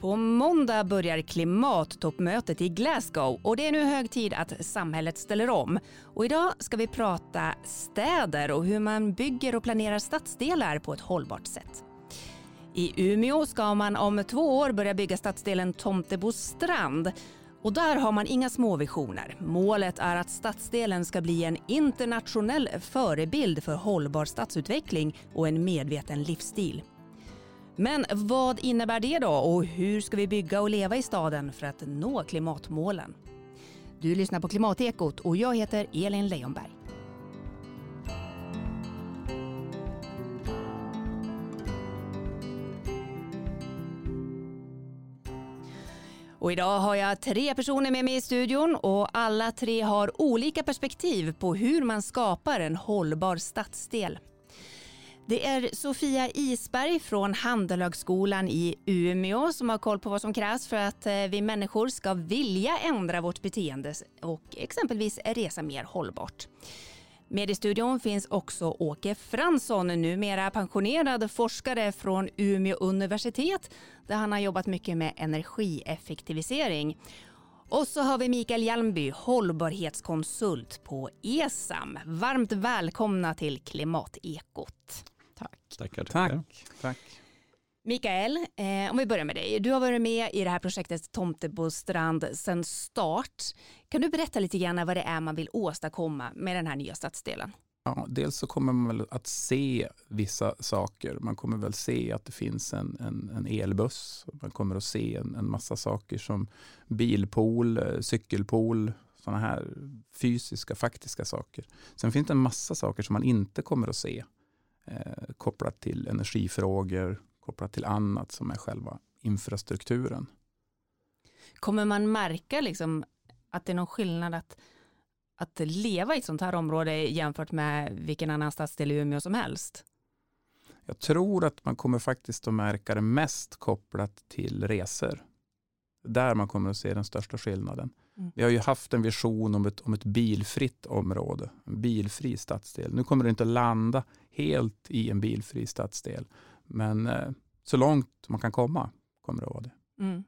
På måndag börjar klimattoppmötet i Glasgow och det är nu hög tid att samhället ställer om. Och idag ska vi prata städer och hur man bygger och planerar stadsdelar på ett hållbart sätt. I Umeå ska man om två år börja bygga stadsdelen Tomtebo strand. Och där har man inga små visioner. Målet är att stadsdelen ska bli en internationell förebild för hållbar stadsutveckling och en medveten livsstil. Men vad innebär det då och hur ska vi bygga och leva i staden för att nå klimatmålen? Du lyssnar på Klimatekot och jag heter Elin Leijonberg. Och idag har jag tre personer med mig i studion och alla tre har olika perspektiv på hur man skapar en hållbar stadsdel. Det är Sofia Isberg från Handelhögskolan i Umeå som har koll på vad som krävs för att eh, vi människor ska vilja ändra vårt beteende och exempelvis resa mer hållbart. Med i studion finns också Åke Fransson, numera pensionerad forskare från Umeå universitet där han har jobbat mycket med energieffektivisering. Och så har vi Mikael Hjalmby, hållbarhetskonsult på ESAM. Varmt välkomna till Klimatekot. Tack. Tackar, tackar. Tack. Tack. Mikael, eh, om vi börjar med dig. Du har varit med i det här projektet Tomtebo strand sedan start. Kan du berätta lite grann vad det är man vill åstadkomma med den här nya stadsdelen? Ja, dels så kommer man väl att se vissa saker. Man kommer väl se att det finns en, en, en elbuss. Man kommer att se en, en massa saker som bilpool, eh, cykelpool, sådana här fysiska, faktiska saker. Sen finns det en massa saker som man inte kommer att se eh, kopplat till energifrågor, kopplat till annat som är själva infrastrukturen. Kommer man märka liksom att det är någon skillnad att, att leva i ett sånt här område jämfört med vilken annan stadsdel i Umeå som helst? Jag tror att man kommer faktiskt att märka det mest kopplat till resor. Där man kommer att se den största skillnaden. Mm. Vi har ju haft en vision om ett, om ett bilfritt område, en bilfri stadsdel. Nu kommer det inte att landa helt i en bilfri stadsdel, men eh, så långt man kan komma kommer det att vara det. Mm.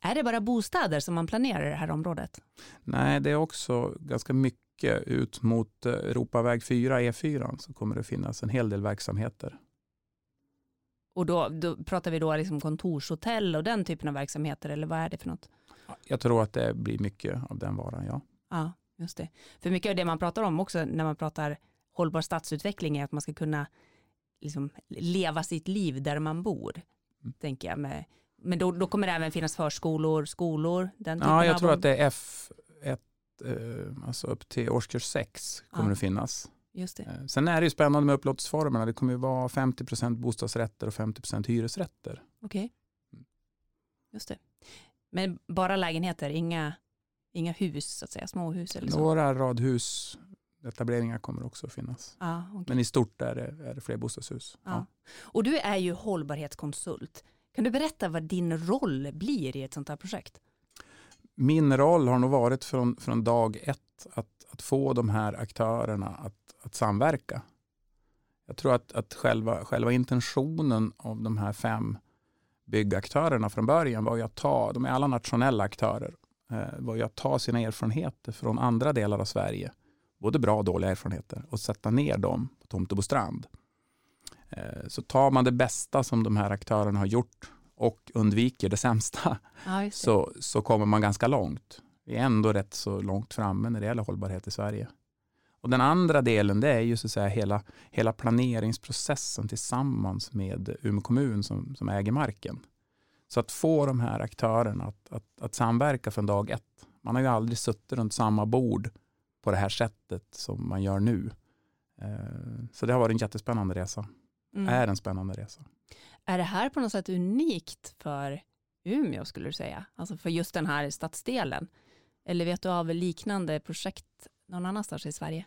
Är det bara bostäder som man planerar i det här området? Nej, det är också ganska mycket ut mot eh, Europaväg 4, E4, så kommer det finnas en hel del verksamheter. Och då, då pratar vi då liksom kontorshotell och den typen av verksamheter, eller vad är det för något? Jag tror att det blir mycket av den varan, ja. Ja, just det. För mycket av det man pratar om också när man pratar hållbar stadsutveckling är att man ska kunna liksom leva sitt liv där man bor. Mm. Tänker jag. Med, men då, då, kommer det även finnas förskolor, skolor, den Ja, jag tror att det är F1, eh, alltså upp till årskurs 6 kommer ja. det finnas. Just det. Eh, sen är det ju spännande med upplåtelseformerna. Det kommer ju vara 50% bostadsrätter och 50% hyresrätter. Okej. Okay. Mm. Just det. Men bara lägenheter, inga, inga hus, så att säga, småhus? Eller så. Några radhus, etableringar kommer också att finnas. Ah, okay. Men i stort är det, är det fler bostadshus. Ah. Ja. Och du är ju hållbarhetskonsult. Kan du berätta vad din roll blir i ett sånt här projekt? Min roll har nog varit från, från dag ett att, att få de här aktörerna att, att samverka. Jag tror att, att själva, själva intentionen av de här fem byggaktörerna från början var ju att ta, de är alla nationella aktörer, eh, var ju att ta sina erfarenheter från andra delar av Sverige, både bra och dåliga erfarenheter, och sätta ner dem på Tomtebo strand. Eh, så tar man det bästa som de här aktörerna har gjort och undviker det sämsta, ja. Så, så kommer man ganska långt. Vi är ändå rätt så långt framme när det gäller hållbarhet i Sverige. Och den andra delen det är ju så att säga hela, hela planeringsprocessen tillsammans med Umeå kommun som, som äger marken. Så att få de här aktörerna att, att, att samverka från dag ett. Man har ju aldrig suttit runt samma bord på det här sättet som man gör nu. Eh, så det har varit en jättespännande resa. Mm. Är en spännande resa. Är det här på något sätt unikt för Umeå skulle du säga? Alltså för just den här stadsdelen? Eller vet du av liknande projekt någon annanstans i Sverige?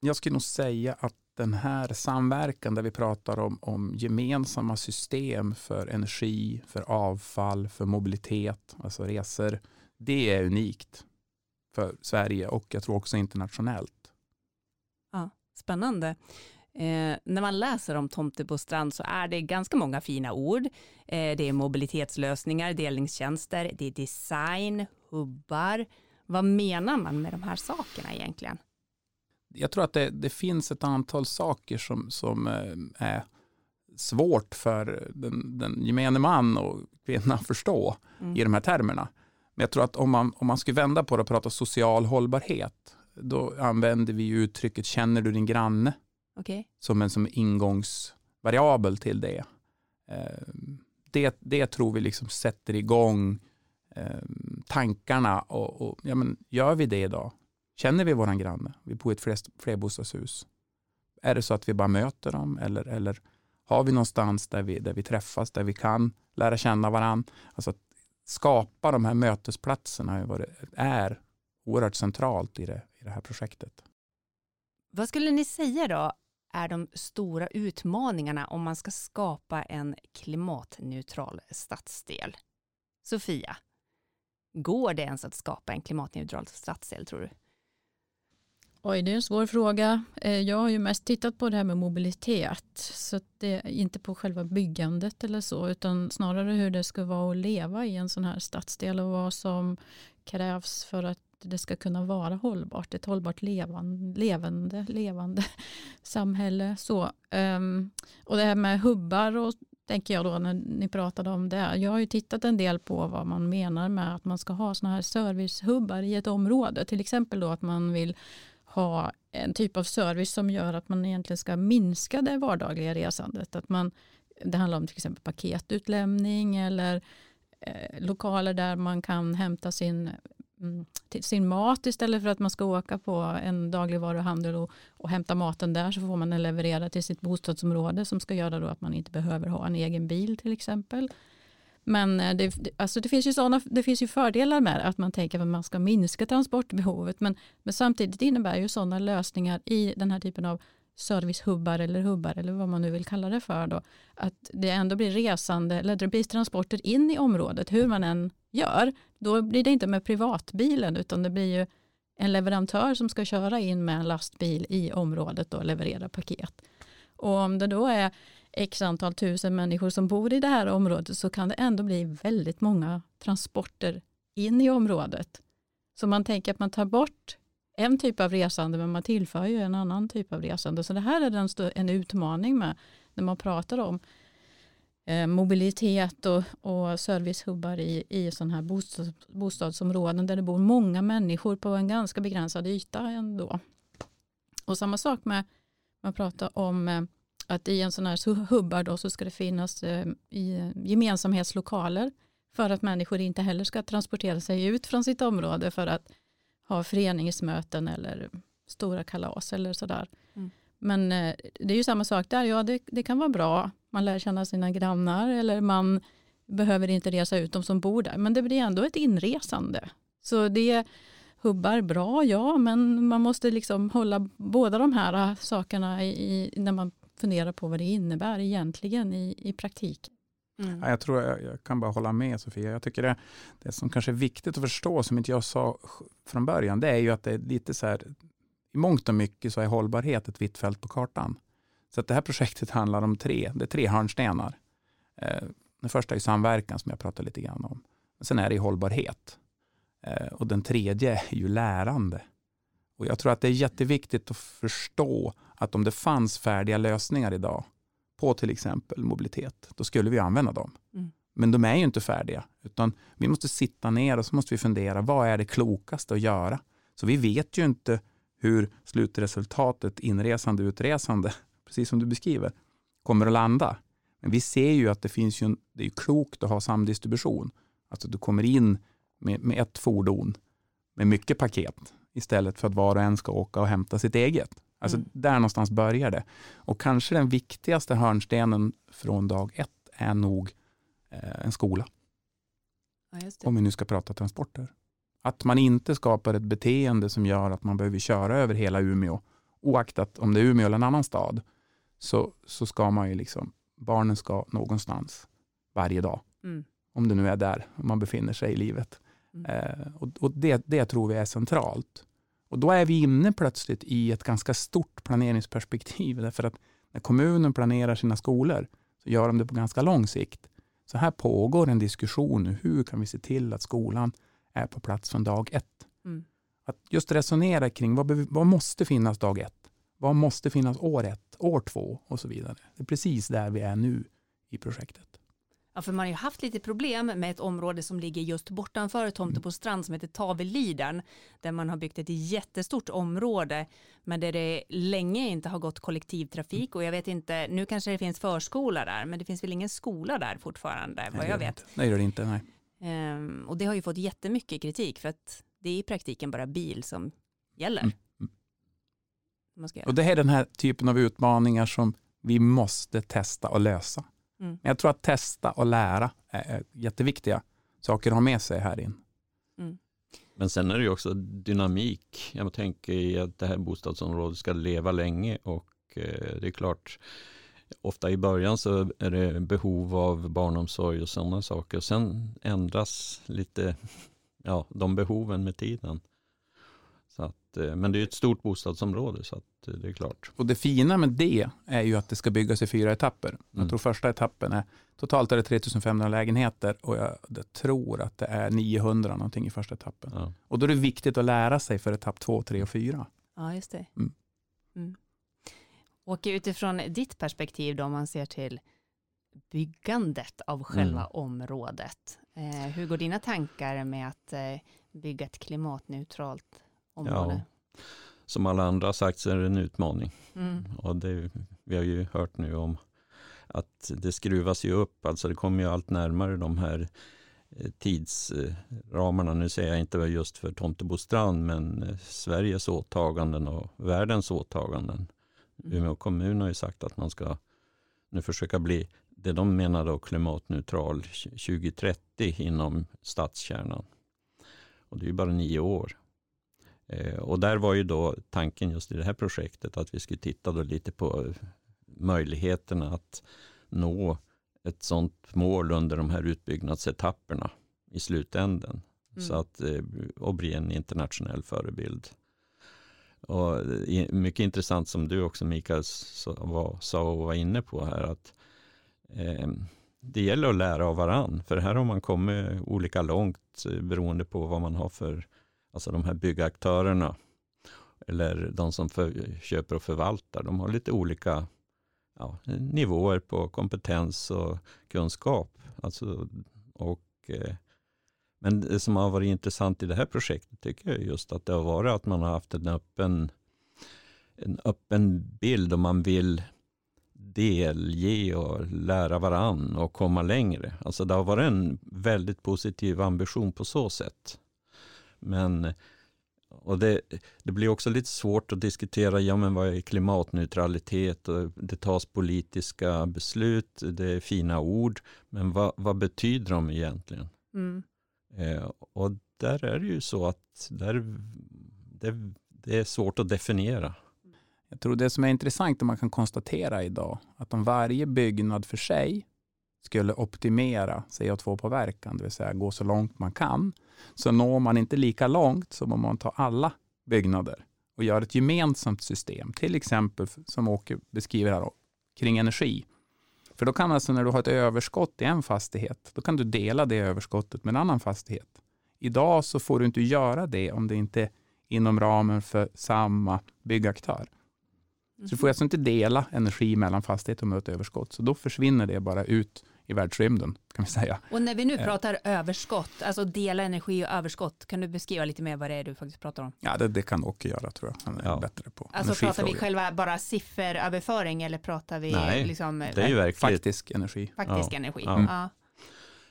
Jag skulle nog säga att den här samverkan där vi pratar om, om gemensamma system för energi, för avfall, för mobilitet, alltså resor. Det är unikt för Sverige och jag tror också internationellt. Ja, Spännande. Eh, när man läser om Tomtebostrand så är det ganska många fina ord. Eh, det är mobilitetslösningar, delningstjänster, det är design, hubbar. Vad menar man med de här sakerna egentligen? Jag tror att det, det finns ett antal saker som, som eh, är svårt för den, den gemene man och kvinna att förstå mm. i de här termerna. Men jag tror att om man, om man skulle vända på det och prata social hållbarhet, då använder vi uttrycket känner du din granne? Okay. Som en som ingångsvariabel till det. Eh, det. Det tror vi liksom sätter igång eh, tankarna och, och ja, men gör vi det idag? Känner vi våran granne? Vi bor i ett flerbostadshus. Är det så att vi bara möter dem eller, eller har vi någonstans där vi, där vi träffas, där vi kan lära känna varandra? Alltså att skapa de här mötesplatserna är oerhört centralt i det, i det här projektet. Vad skulle ni säga då är de stora utmaningarna om man ska skapa en klimatneutral stadsdel? Sofia, går det ens att skapa en klimatneutral stadsdel tror du? Oj, det är en svår fråga. Eh, jag har ju mest tittat på det här med mobilitet. Så det är inte på själva byggandet eller så, utan snarare hur det ska vara att leva i en sån här stadsdel och vad som krävs för att det ska kunna vara hållbart. Ett hållbart levande, levande, levande samhälle. Så, um, och det här med hubbar och tänker jag då när ni pratade om det. Jag har ju tittat en del på vad man menar med att man ska ha sådana här servicehubbar i ett område. Till exempel då att man vill ha en typ av service som gör att man egentligen ska minska det vardagliga resandet. Att man, det handlar om till exempel paketutlämning eller eh, lokaler där man kan hämta sin, Mm, till sin mat istället för att man ska åka på en dagligvaruhandel och, och hämta maten där så får man den levererad till sitt bostadsområde som ska göra då att man inte behöver ha en egen bil till exempel. Men eh, det, alltså det, finns ju såna, det finns ju fördelar med att man tänker att man ska minska transportbehovet. Men, men samtidigt innebär ju sådana lösningar i den här typen av servicehubbar eller hubbar eller vad man nu vill kalla det för. Då, att det ändå blir resande eller det blir transporter in i området hur man än gör. Då blir det inte med privatbilen utan det blir ju en leverantör som ska köra in med en lastbil i området och leverera paket. Och om det då är x antal tusen människor som bor i det här området så kan det ändå bli väldigt många transporter in i området. Så man tänker att man tar bort en typ av resande men man tillför ju en annan typ av resande. Så det här är en, en utmaning med när man pratar om eh, mobilitet och, och servicehubbar i, i sådana här bostads, bostadsområden där det bor många människor på en ganska begränsad yta ändå. Och samma sak med man pratar om eh, att i en sån här hubbar då så ska det finnas eh, i gemensamhetslokaler för att människor inte heller ska transportera sig ut från sitt område för att ha föreningsmöten eller stora kalas eller sådär. Mm. Men eh, det är ju samma sak där, ja det, det, kan vara bra, man lär känna sina grannar eller man behöver inte resa ut de som bor där, men det blir ändå ett inresande. Så det hubbar bra, ja, men man måste liksom hålla båda de här sakerna i, när man fundera på vad det innebär egentligen i, i praktik. Mm. Ja, jag tror jag, jag, kan bara hålla med Sofia. Jag tycker det, det som kanske är viktigt att förstå, som inte jag sa från början, det är ju att det är lite så här, i mångt och mycket så är hållbarhet ett vitt fält på kartan. Så att det här projektet handlar om tre, det är tre hörnstenar. Eh, den första är samverkan som jag pratade lite grann om. Sen är det hållbarhet. Eh, och den tredje är ju lärande. Och Jag tror att det är jätteviktigt att förstå att om det fanns färdiga lösningar idag på till exempel mobilitet, då skulle vi använda dem. Mm. Men de är ju inte färdiga, utan vi måste sitta ner och så måste vi fundera, vad är det klokaste att göra? Så vi vet ju inte hur slutresultatet, inresande, utresande, precis som du beskriver, kommer att landa. Men vi ser ju att det finns ju, det är klokt att ha samdistribution. Alltså du kommer in med, med ett fordon med mycket paket istället för att var och en ska åka och hämta sitt eget. Alltså mm. där någonstans börjar det. Och kanske den viktigaste hörnstenen från dag ett är nog eh, en skola. Ja, Om vi nu ska prata transporter. Att man inte skapar ett beteende som gör att man behöver köra över hela Umeå. Oaktat om det är Umeå eller en annan stad. Så, så ska man ju liksom, barnen ska någonstans varje dag. Mm. Om det nu är där man befinner sig i livet. Mm. Eh, och, och det, det tror vi är centralt. Och då är vi inne plötsligt i ett ganska stort planeringsperspektiv. Därför att när kommunen planerar sina skolor så gör de det på ganska lång sikt. Så här pågår en diskussion nu. Hur kan vi se till att skolan är på plats från dag ett? Mm. Att just resonera kring vad, vad måste finnas dag ett? Vad måste finnas år ett, år två och så vidare. Det är precis där vi är nu i projektet. Ja, för man har ju haft lite problem med ett område som ligger just bortanför Tomtebo strand som heter Tavelliden, där man har byggt ett jättestort område, men där det länge inte har gått kollektivtrafik och jag vet inte, nu kanske det finns förskola där, men det finns väl ingen skola där fortfarande, Nej, vad jag vet. inte. Nej, det gör det inte. Nej. Ehm, och det har ju fått jättemycket kritik för att det är i praktiken bara bil som gäller. Mm, mm. Och det är den här typen av utmaningar som vi måste testa och lösa. Mm. Men jag tror att testa och lära är jätteviktiga saker att ha med sig här in. Men sen är det ju också dynamik. Jag tänker i att det här bostadsområdet ska leva länge och eh, det är klart, ofta i början så är det behov av barnomsorg och sådana saker. Sen ändras lite ja, de behoven med tiden. Att, eh, men det är ett stort bostadsområde så att eh, det är klart. Och det fina med det är ju att det ska byggas i fyra etapper. Jag Mm. tror första etappen är totalt är det 3500 lägenheter och jag det tror att det är 900 någonting i första etappen. Ja. Och då är det viktigt att lära sig för etapp två, tre och fyra. Ja, just det. Mm. Mm. Och utifrån ditt perspektiv då, om man ser till byggandet av själva Mm. området. Eh, hur går dina tankar med att eh, bygga ett klimatneutralt område? Som alla andra har sagt så är det en utmaning. Mm. Och det, vi har ju hört nu om att det skruvas ju upp, alltså det kommer ju allt närmare de här eh, tidsramarna. Nu säger jag inte just för Tomtebostrand, men eh, Sveriges åtaganden och världens åtaganden. Mm. Umeå kommun har ju sagt att man ska nu försöka bli det de menar då klimatneutral 2030 inom stadskärnan. Och det är ju bara nio år. Eh, och där var ju då tanken just i det här projektet att vi skulle titta då lite på eh, möjligheterna att nå ett sådant mål under de här utbyggnadsetapperna i slutänden. Mm. Så att, eh, och bli en internationell förebild. Och mycket intressant som du också Mikael sa var, sa och var inne på här att eh, det gäller att lära av varann. För här har man kommit olika långt eh, beroende på vad man har för, alltså de här byggaktörerna eller de som för, köper och förvaltar. De har lite olika ja, nivåer på kompetens och kunskap. Alltså, och, eh, men det som har varit intressant i det här projektet tycker jag just att det har varit att man har haft en öppen, en öppen bild och man vill delge och lära varann och komma längre. Alltså det har varit en väldigt positiv ambition på så sätt. Men och det, det blir också lite svårt att diskutera, ja men vad är klimatneutralitet och det tas politiska beslut, det är fina ord, men vad, vad betyder de egentligen? Mm. Eh, och där är det ju så att där, det, det är svårt att definiera. Jag tror det som är intressant och man kan konstatera idag, att om varje byggnad för sig skulle optimera CO2-påverkan, det vill säga gå så långt man kan, så når man inte lika långt som om man tar alla byggnader och gör ett gemensamt system, till exempel som Åke beskriver här kring energi. För då kan alltså när du har ett överskott i en fastighet, då kan du dela det överskottet med en annan fastighet. Idag så får du inte göra det om det inte är inom ramen för samma byggaktör. Så du får alltså inte dela energi mellan fastigheter med ett överskott. Så då försvinner det bara ut i världsrymden kan vi säga. Och när vi nu Ja. pratar överskott, alltså dela energi och överskott, kan du beskriva lite mer vad det är du faktiskt pratar om? Ja, det, det kan Åke göra tror jag. Han är Ja. bättre på Alltså pratar vi själva bara sifferöverföring eller pratar vi Nej, liksom Det är ju verkligt. Faktisk energi. faktisk Ja. energi? Ja. Ja.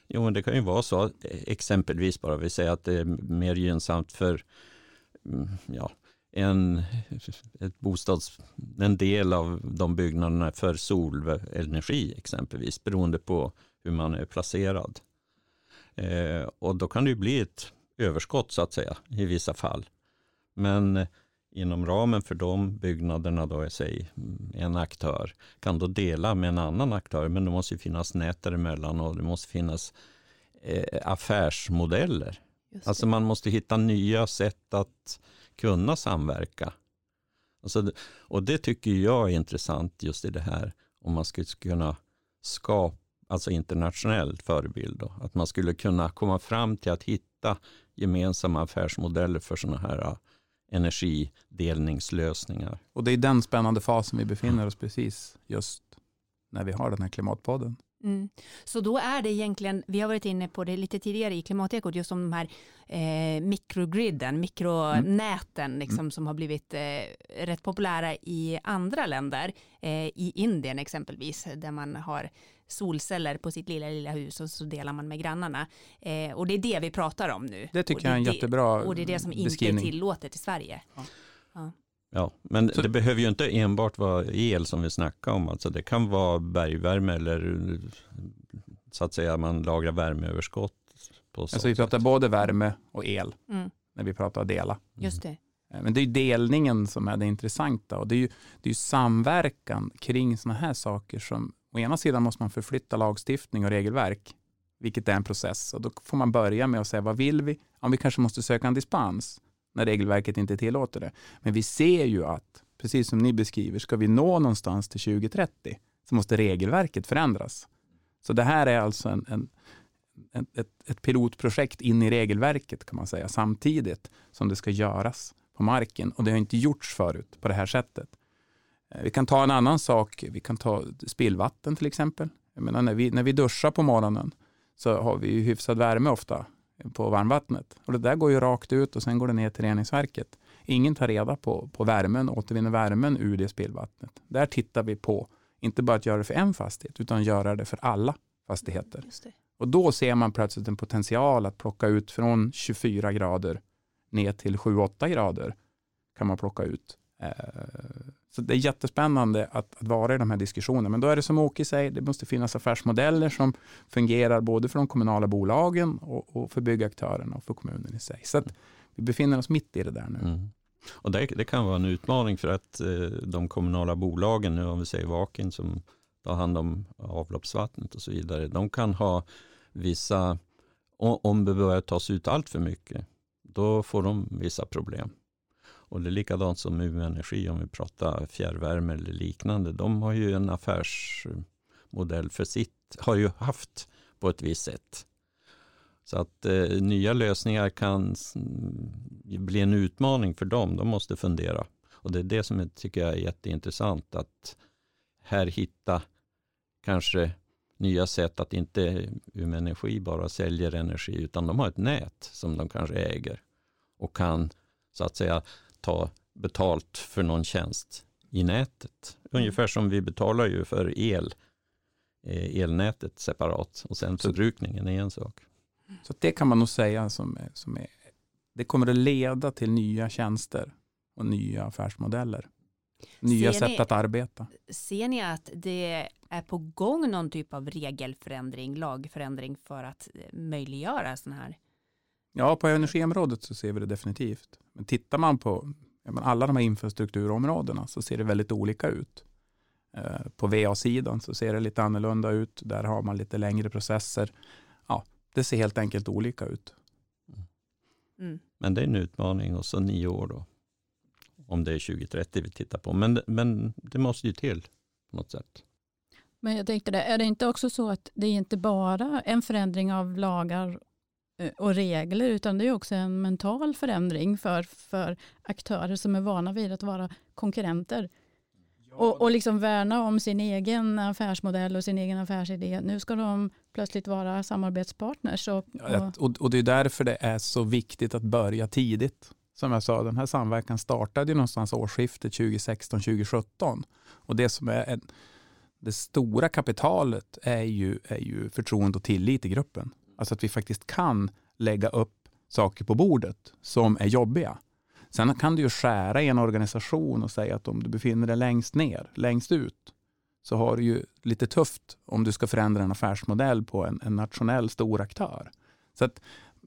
Jo, men det kan ju vara så, eh, exempelvis bara, vi säger att det är mer gynnsamt för mm, ja, en, ett bostads, en del av de byggnaderna för solenergi exempelvis, beroende på hur man är placerad. Eh, och då kan det bli ett överskott så att säga i vissa fall. Men inom ramen för de byggnaderna då, säg en aktör, kan då dela med en annan aktör, men det måste ju finnas nät däremellan och det måste finnas eh, affärsmodeller Alltså man måste hitta nya sätt att kunna samverka. Alltså, och det tycker jag är intressant just i det här om man skulle kunna skapa, alltså internationell förebild då, att man skulle kunna komma fram till att hitta gemensamma affärsmodeller för sådana här äh, energidelningslösningar. Och det är den spännande fasen vi befinner oss precis just när vi har den här klimatpodden. Mm. Så då är det egentligen, vi har varit inne på det lite tidigare i klimatekot, just om de här eh, mikrogriden, mikronäten liksom, som har blivit eh, rätt populära i andra länder, eh, i Indien exempelvis, där man har solceller på sitt lilla, lilla hus och så delar man med grannarna. Eh, och det är det vi pratar om nu. Det tycker Och jag är en det- jättebra Och det är det som inte är beskrivning. tillåtet i Sverige. Ja, men Så- det behöver ju inte enbart vara el som vi snackar om. Alltså det kan vara bergvärme eller så att säga man lagrar värmeöverskott. På så Alltså vi sätt. pratar både värme och el Mm, när vi pratar dela. just det. Eh, Men det är ju delningen som är det intressanta och det är ju, det är samverkan kring sådana här saker som å ena sidan måste man förflytta lagstiftning och regelverk, vilket är en process och då får man börja med att säga vad vill vi? Om vi kanske måste söka en dispens när regelverket inte tillåter det. Men vi ser ju att, precis som ni beskriver, ska vi nå någonstans till 2030 så måste regelverket förändras. Så det här är alltså en, en, en, ett, ett pilotprojekt in i regelverket kan man säga, samtidigt som det ska göras på marken och det har inte gjorts förut på det här sättet. Eh, vi kan ta en annan sak, vi kan ta spillvatten till exempel. Jag menar, när, vi, när vi duschar på morgonen så har vi ju hyfsad värme ofta på varmvattnet och det där går ju rakt ut och sen går det ner till reningsverket. Ingen tar reda på, på värmen, återvinner värmen ur det spillvattnet. Där tittar vi på, inte bara att göra det för en fastighet utan göra det för alla fastigheter. Det. Och då ser man plötsligt en potential att plocka ut från 24 grader ner till 7-8 grader kan man plocka ut. Eh, så det är jättespännande att, att vara i de här diskussionerna. Men då är det som Åke säger, det måste finnas affärsmodeller som fungerar både för de kommunala bolagen och, och för byggaktörerna och för kommunen i sig. Så att vi befinner oss mitt i det där nu. Mm. Och det, det kan vara en utmaning för att eh, de kommunala bolagen, nu om vi säger Vakin som tar hand om avloppsvattnet och så vidare, de kan ha vissa, om det börjar tas ut allt för mycket, då får de vissa problem. Och det är likadant som Umeå Energi om vi pratar fjärrvärme eller liknande. De har ju en affärsmodell för sitt, har ju haft på ett visst sätt. Så att eh, nya lösningar kan mm, bli en utmaning för dem. De måste fundera. Och det är det som jag tycker jag är jätteintressant. Att här hitta kanske nya sätt att inte eh, Umeå Energi bara säljer energi utan de har ett nät som de kanske äger och kan så att säga ta betalt för någon tjänst i nätet. Ungefär som vi betalar ju för el, eh, elnätet separat och sen förbrukningen är en sak. Så det kan man nog säga som som är, det kommer att leda till nya tjänster och nya affärsmodeller. Nya Ser sätt ni- att arbeta. Ser ni att det är på gång någon typ av regelförändring, lagförändring för att eh, möjliggöra sådana här? Ja, på energiområdet så ser vi det definitivt. Men tittar man på men alla de här infrastrukturområdena så ser det väldigt olika ut. Eh, På VA-sidan så ser det lite annorlunda ut. Där har man lite längre processer. Ja, det ser helt enkelt olika ut. Mm. Men det är en utmaning och så nio år då. Om det är 2030 vi tittar på. Men, men det måste ju till på något sätt. Men jag tänkte det, är det inte också så att det är inte bara en förändring av lagar och regler utan det är också en mental förändring för, för aktörer som är vana vid att vara konkurrenter. Och, och liksom värna om sin egen affärsmodell och sin egen affärsidé. Nu ska de plötsligt vara samarbetspartners. Och, och, Och, och det är därför det är så viktigt att börja tidigt. Som jag sa, den här samverkan startade ju någonstans årsskiftet 2016-2017. Och det som är en, det stora kapitalet är ju, är ju förtroende och tillit i gruppen. Alltså att vi faktiskt kan lägga upp saker på bordet som är jobbiga. Sen kan du ju skära i en organisation och säga att om du befinner dig längst ner, längst ut, så har du ju lite tufft om du ska förändra en affärsmodell på en, en nationell stor aktör. Så att,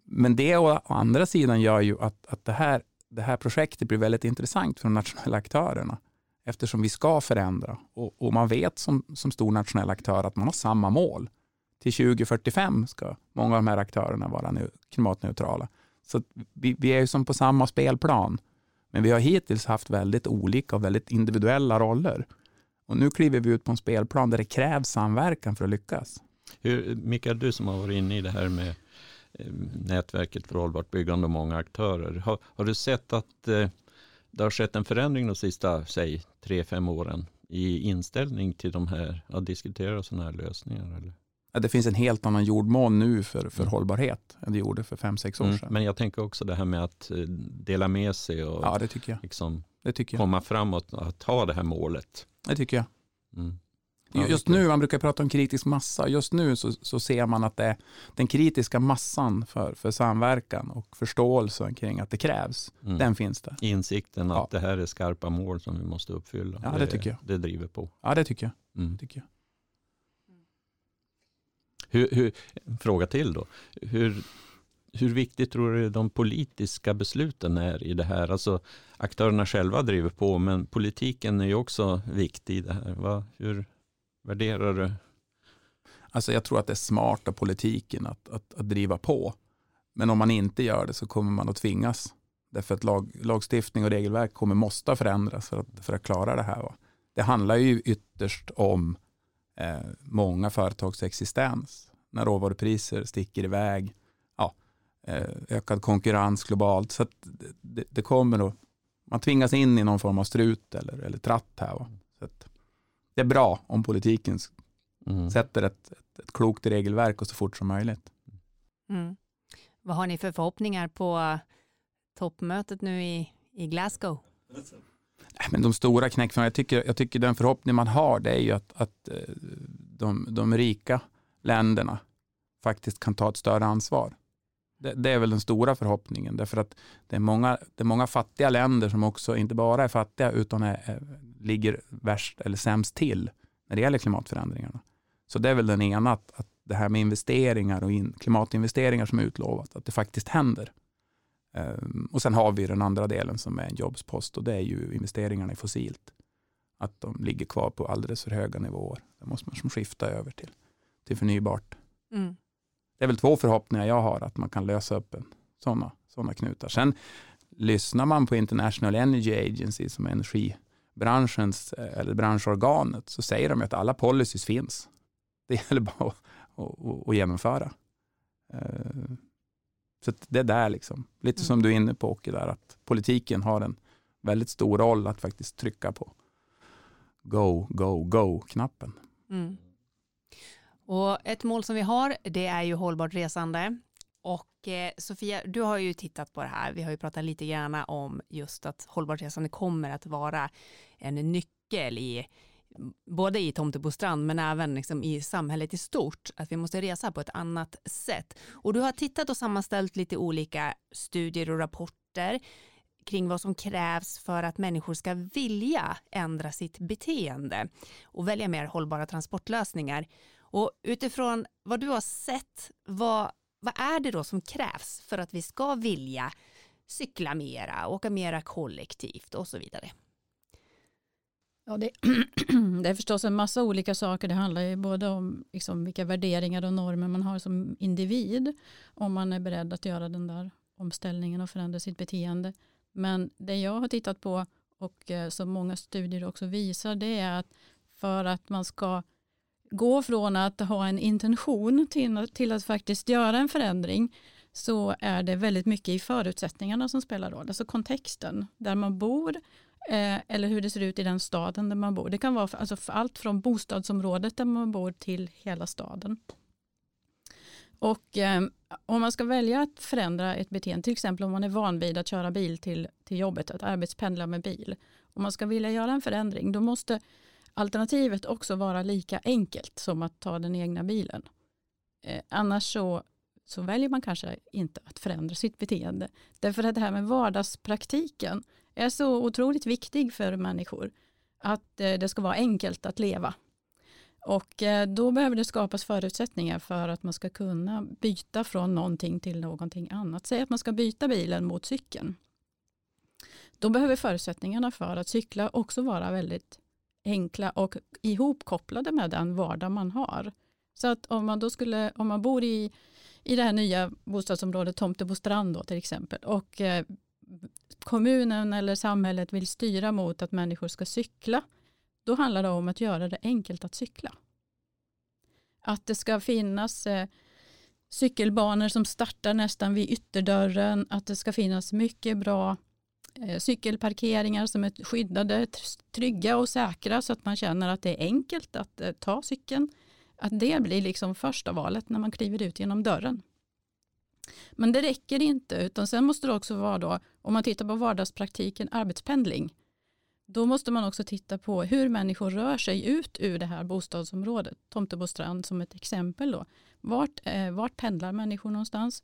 men det å, andra sidan gör ju att, att det, här, det här projektet blir väldigt intressant för de nationella aktörerna eftersom vi ska förändra och, och man vet som, som stor nationell aktör att man har samma mål. Till 2045 ska många av de här aktörerna vara nu, klimatneutrala. Så vi, vi är ju som på samma spelplan. Men vi har hittills haft väldigt olika och väldigt individuella roller. Och nu kliver vi ut på en spelplan där det krävs samverkan för att lyckas. Hur, Mikael, du som har varit inne i det här med eh, nätverket för hållbart byggande och många aktörer. Har, har du sett att eh, det har skett en förändring de sista, säg, tre, fem åren i inställning till de här, att diskutera sådana här lösningar? Eller? Det finns en helt annan jordmån nu för, för mm. hållbarhet än det gjorde för fem, sex år mm, sedan. Men jag tänker också det här med att eh, dela med sig och ja, det tycker jag. Liksom det tycker jag. komma framåt och ha det här målet. Det tycker jag. Mm. Just nu, man brukar prata om kritisk massa, just nu så, så ser man att det är den kritiska massan för, för samverkan och förståelsen kring att det krävs, mm. den finns där. Insikten att ja. det här är skarpa mål som vi måste uppfylla. Ja, det, det tycker jag. Det driver på. Ja, det tycker jag. Mm. Det tycker jag. Hur, hur, fråga till då. Hur, hur viktigt tror du de politiska besluten är i det här? Alltså aktörerna själva driver på, men politiken är ju också viktig i det här. Va? Hur värderar du? Alltså jag tror att det är smart av politiken att, att, att driva på. Men om man inte gör det så kommer man att tvingas. Därför att lag, lagstiftning och regelverk kommer måste förändras för att, för att klara det här. Va? Det handlar ju ytterst om eh, många företags existens. När råvarupriser sticker iväg, ja, eh, ökad konkurrens globalt. Så det, det, kommer att, man tvingas in i någon form av strut eller, eller tratt här. Va? Så det är bra om politiken mm. sätter ett, ett, ett, klokt regelverk och så fort som möjligt. Mm. Vad har ni för förhoppningar på toppmötet nu i, i Glasgow? Men de stora knäckfrågorna, jag tycker, jag tycker den förhoppning man har det är ju att, att eh, de, de rika länderna faktiskt kan ta ett större ansvar. Det, det, är väl den stora förhoppningen därför att det är, många, det är många fattiga länder som också inte bara är fattiga utan är, är, ligger värst eller sämst till när det gäller klimatförändringarna. Så det är väl den ena, att, att det här med investeringar och in, klimatinvesteringar som är utlovat, att det faktiskt händer. Um, och sen har vi den andra delen som är en jobbspost och det är ju investeringarna i fossilt. Att de ligger kvar på alldeles för höga nivåer. Det måste man som skifta över till, till förnybart. Mm. Det är väl två förhoppningar jag har, att man kan lösa upp sådana såna knutar. Sen lyssnar man på International Energy Agency som är energibranschens eh, eller branschorganet så säger de att alla policies finns. Det gäller bara att, att, att genomföra. Så det är där liksom, lite som du är inne på Åke, där att politiken har en väldigt stor roll att faktiskt trycka på go, go, go-knappen. Mm. Och ett mål som vi har, det är ju hållbart resande. Och eh, Sofia, du har ju tittat på det här. Vi har ju pratat lite grann om just att hållbart resande kommer att vara en nyckel i både i Tomtebostrand men även liksom i samhället i stort, att vi måste resa på ett annat sätt. Och du har tittat och sammanställt lite olika studier och rapporter kring vad som krävs för att människor ska vilja ändra sitt beteende och välja mer hållbara transportlösningar. Och utifrån vad du har sett, vad, vad är det då som krävs för att vi ska vilja cykla mera, åka mera kollektivt och så vidare? Ja, det, det, är förstås en massa olika saker. Det handlar ju både om liksom vilka värderingar och normer man har som individ. Om man är beredd att göra den där omställningen och förändra sitt beteende. Men det jag har tittat på och eh, som många studier också visar det är att för att man ska gå från att ha en intention till, till att faktiskt göra en förändring så är det väldigt mycket i förutsättningarna som spelar roll. Alltså kontexten där man bor eh, eller hur det ser ut i den staden där man bor. Det kan vara för, alltså för allt från bostadsområdet där man bor till hela staden. Och eh, om man ska välja att förändra ett beteende, till exempel om man är van vid att köra bil till, till jobbet, att arbetspendla med bil. Om man ska vilja göra en förändring, då måste alternativet också vara lika enkelt som att ta den egna bilen. Eh, annars så, så väljer man kanske inte att förändra sitt beteende. Därför att det här med vardagspraktiken är så otroligt viktig för människor. Att eh, det ska vara enkelt att leva. Och eh, då behöver det skapas förutsättningar för att man ska kunna byta från någonting till någonting annat. Säg att man ska byta bilen mot cykeln. Då behöver förutsättningarna för att cykla också vara väldigt enkla och ihopkopplade med den vardag man har. Så att om man då skulle, om man bor i, i det här nya bostadsområdet Tomtebostrand då till exempel och eh, kommunen eller samhället vill styra mot att människor ska cykla, då handlar det om att göra det enkelt att cykla. Att det ska finnas eh, cykelbanor som startar nästan vid ytterdörren, att det ska finnas mycket bra eh, cykelparkeringar som är skyddade, trygga och säkra så att man känner att det är enkelt att eh, ta cykeln. Att det blir liksom första valet när man kliver ut genom dörren. Men det räcker inte, utan sen måste det också vara då, om man tittar på vardagspraktiken, arbetspendling. Då måste man också titta på hur människor rör sig ut ur det här bostadsområdet. Tomtebostrand som ett exempel. Då. Vart, eh, vart pendlar människor någonstans?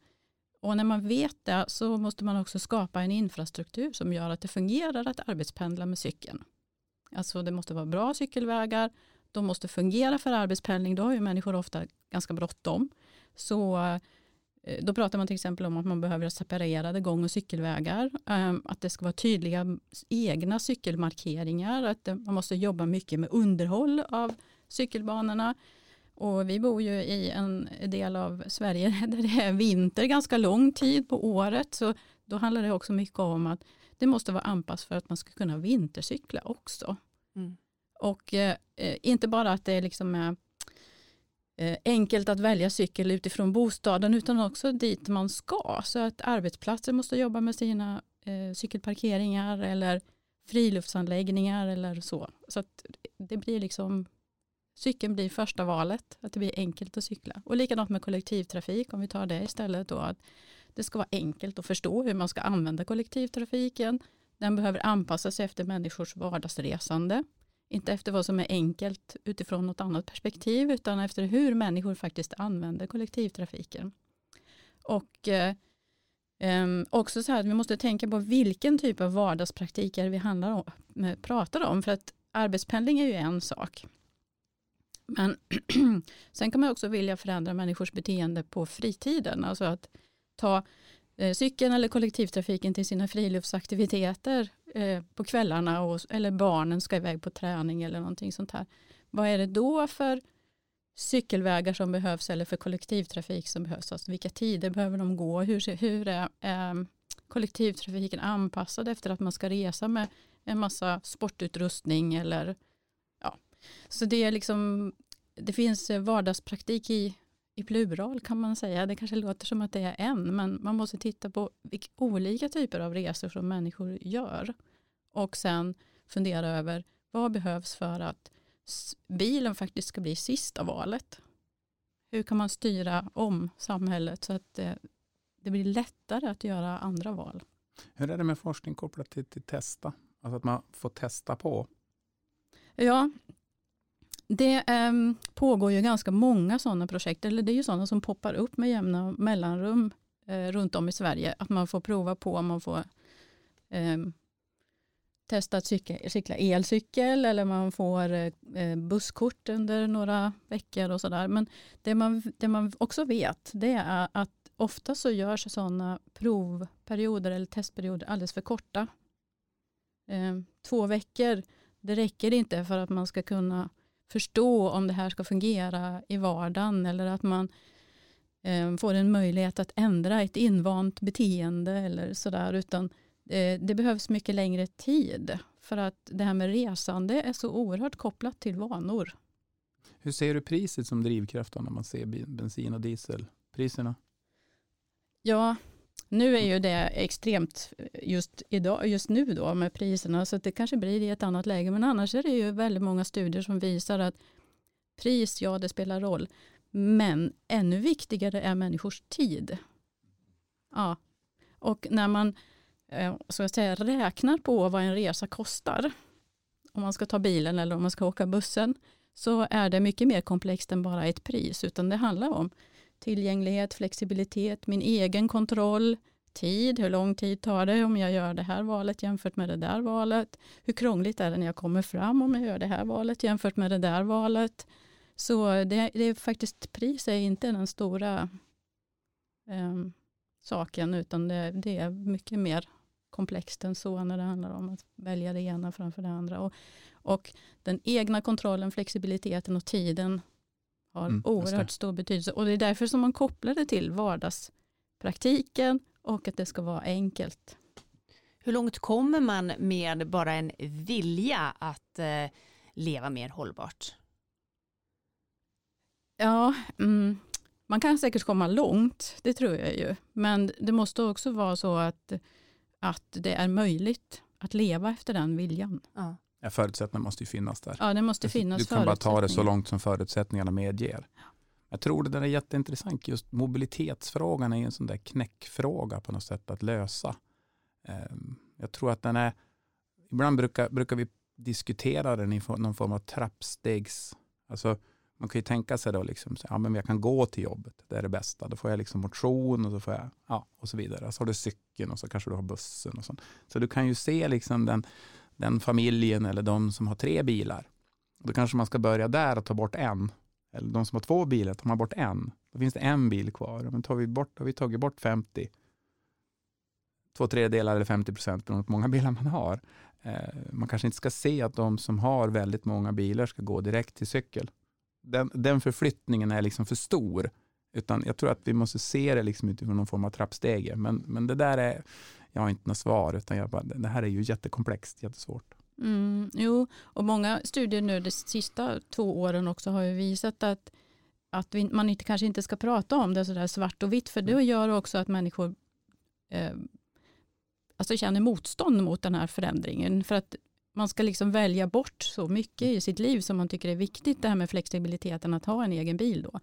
Och när man vet det så måste man också skapa en infrastruktur som gör att det fungerar att arbetspendla med cykeln. Alltså det måste vara bra cykelvägar, de måste fungera för arbetspendling, då har ju människor ofta ganska bråttom. Så då pratar man till exempel om att man behöver separerade gång och cykelvägar, ehm, att det ska vara tydliga egna cykelmarkeringar, att man måste jobba mycket med underhåll av cykelbanorna. Och vi bor ju i en del av Sverige där det är vinter ganska lång tid på året. Så då handlar det också mycket om att det måste vara anpassat för att man ska kunna vintercykla också. Mm. Och eh, inte bara att det liksom är eh, Eh, enkelt att välja cykel utifrån bostaden utan också dit man ska. Så att arbetsplatser måste jobba med sina eh, cykelparkeringar eller friluftsanläggningar eller så. Så att det blir liksom Cykeln blir första valet, att det blir enkelt att cykla. Och likadant med kollektivtrafik, om vi tar det istället då, att det ska vara enkelt att förstå hur man ska använda kollektivtrafiken. Den behöver anpassas efter människors vardagsresande. Inte efter vad som är enkelt utifrån något annat perspektiv, utan efter hur människor faktiskt använder kollektivtrafiken. Och eh, Um, också så här att vi måste tänka på vilken typ av vardagspraktiker vi handlar om, eh, pratar om. För att arbetspendling är ju en sak. Men sen kan man också vilja förändra människors beteende på fritiden. Alltså att ta eh, cykeln eller kollektivtrafiken till sina friluftsaktiviteter eh, på kvällarna och, eller barnen ska iväg på träning eller någonting sånt här. Vad är det då för cykelvägar som behövs eller för kollektivtrafik som behövs? Alltså vilka tider behöver de gå? Hur, hur är eh, kollektivtrafiken anpassad efter att man ska resa med en massa sportutrustning eller så det är liksom, det finns eh, vardagspraktik i, i plural kan man säga. Det kanske låter som att det är en, men man måste titta på vilka olika typer av resor som människor gör. Och sen fundera över vad behövs för att bilen faktiskt ska bli sista valet. Hur kan man styra om samhället så att det, det blir lättare att göra andra val? Hur är det med forskning kopplat till, till testa? Alltså att man får testa på? Ja, det um, pågår ju ganska många sådana projekt, eller det är ju sådana som poppar upp med jämna mellanrum eh, runt om i Sverige. Att man får prova på, man får um, testa att cykla, cykla, elcykel eller man får eh, busskort under några veckor och sådär. Men det man, det man också vet det är att ofta så görs sådana provperioder eller testperioder alldeles för korta. Eh, två veckor, det räcker inte för att man ska kunna förstå om det här ska fungera i vardagen eller att man eh, får en möjlighet att ändra ett invant beteende eller sådär utan eh, det behövs mycket längre tid för att det här med resande är så oerhört kopplat till vanor. Hur ser du priset som drivkraft när man ser bensin och dieselpriserna? Ja, nu är ju det extremt eh, just, idag, just nu då med priserna så det kanske blir i ett annat läge. Men annars är det ju väldigt många studier som visar att pris, ja det spelar roll. Men ännu viktigare är människors tid. Ja. Och när man eh, så att säga, räknar på vad en resa kostar, om man ska ta bilen eller om man ska åka bussen, så är det mycket mer komplext än bara ett pris, utan det handlar om tillgänglighet, flexibilitet, min egen kontroll, tid, hur lång tid tar det om jag gör det här valet jämfört med det där valet. Hur krångligt är det när jag kommer fram om jag gör det här valet jämfört med det där valet. Så det, det är faktiskt, pris är inte den stora eh, saken utan det, det, är mycket mer komplext än så när det handlar om att välja det ena framför det andra. Och, och den egna kontrollen, flexibiliteten och tiden har Mm, oerhört stor betydelse. Och det är därför som man kopplar det till vardagspraktiken och att det ska vara enkelt. Hur långt kommer man med bara en vilja att eh, leva mer hållbart? Ja, mm, man kan säkert komma långt, det tror jag ju. Men det måste också vara så att, att det är möjligt att leva efter den viljan. Ja. Ja, förutsättningarna måste ju finnas där. Ja, det måste finnas du kan bara ta det så långt som förutsättningarna medger. Jag tror det där är jätteintressant. Just mobilitetsfrågan är en sån där knäckfråga på något sätt att lösa. Ehm, Jag tror att den är, ibland brukar, brukar vi diskutera den i någon form av trappstegs, alltså man kan ju tänka sig då liksom, ja men jag kan gå till jobbet, det är det bästa. Då får jag liksom motion och så får jag, ja och så vidare. Så har du cykeln och så kanske du har bussen och sånt. Så du kan ju se liksom den, den familjen eller de som har tre bilar. Då kanske man ska börja där och ta bort en. Eller de som har två bilar, tar man bort en. Då finns det en bil kvar. Men tar vi bort, har vi tagit bort 50, två tredjedelar eller 50 procent beroende på hur många bilar man har. Eh, man kanske inte ska se att de som har väldigt många bilar ska gå direkt till cykel. Den, den förflyttningen är liksom för stor. Utan jag tror att vi måste se det liksom utifrån någon form av trappstege. Men, men det där är, jag har inte något svar, utan jag bara, det här är ju jättekomplext, jättesvårt. Mm, jo, och många studier nu de sista två åren också har ju visat att, att vi, man inte, kanske inte ska prata om det sådär svart och vitt, för det gör också att människor eh, alltså känner motstånd mot den här förändringen. För att man ska liksom välja bort så mycket i sitt liv som man tycker är viktigt, det här med flexibiliteten att ha en egen bil då.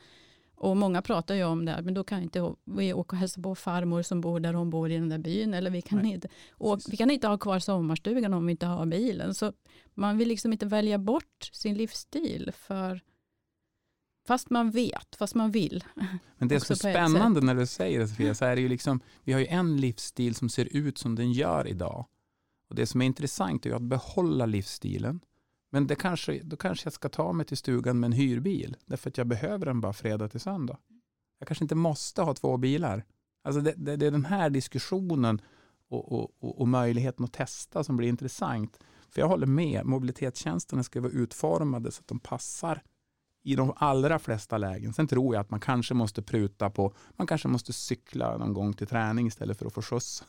Och många pratar ju om det, här, men då kan inte vi åka och hälsa på farmor som bor där hon bor i den där byn. Eller vi kan, Nej. inte, och vi kan inte ha kvar sommarstugan om vi inte har bilen. Så man vill liksom inte välja bort sin livsstil för fast man vet, fast man vill. Men det som är spännande när du säger det Sofia, så är det ju liksom, vi har ju en livsstil som ser ut som den gör idag. Och det som är intressant är att behålla livsstilen. Men det kanske, då kanske jag ska ta mig till stugan med en hyrbil, därför att jag behöver den bara fredag till söndag. Jag kanske inte måste ha två bilar. Alltså det, det, det är den här diskussionen och, och, och, och möjligheten att testa som blir intressant. För jag håller med, mobilitetstjänsterna ska vara utformade så att de passar i de allra flesta lägen. Sen tror jag att man kanske måste pruta på, man kanske måste cykla någon gång till träning istället för att få skjuts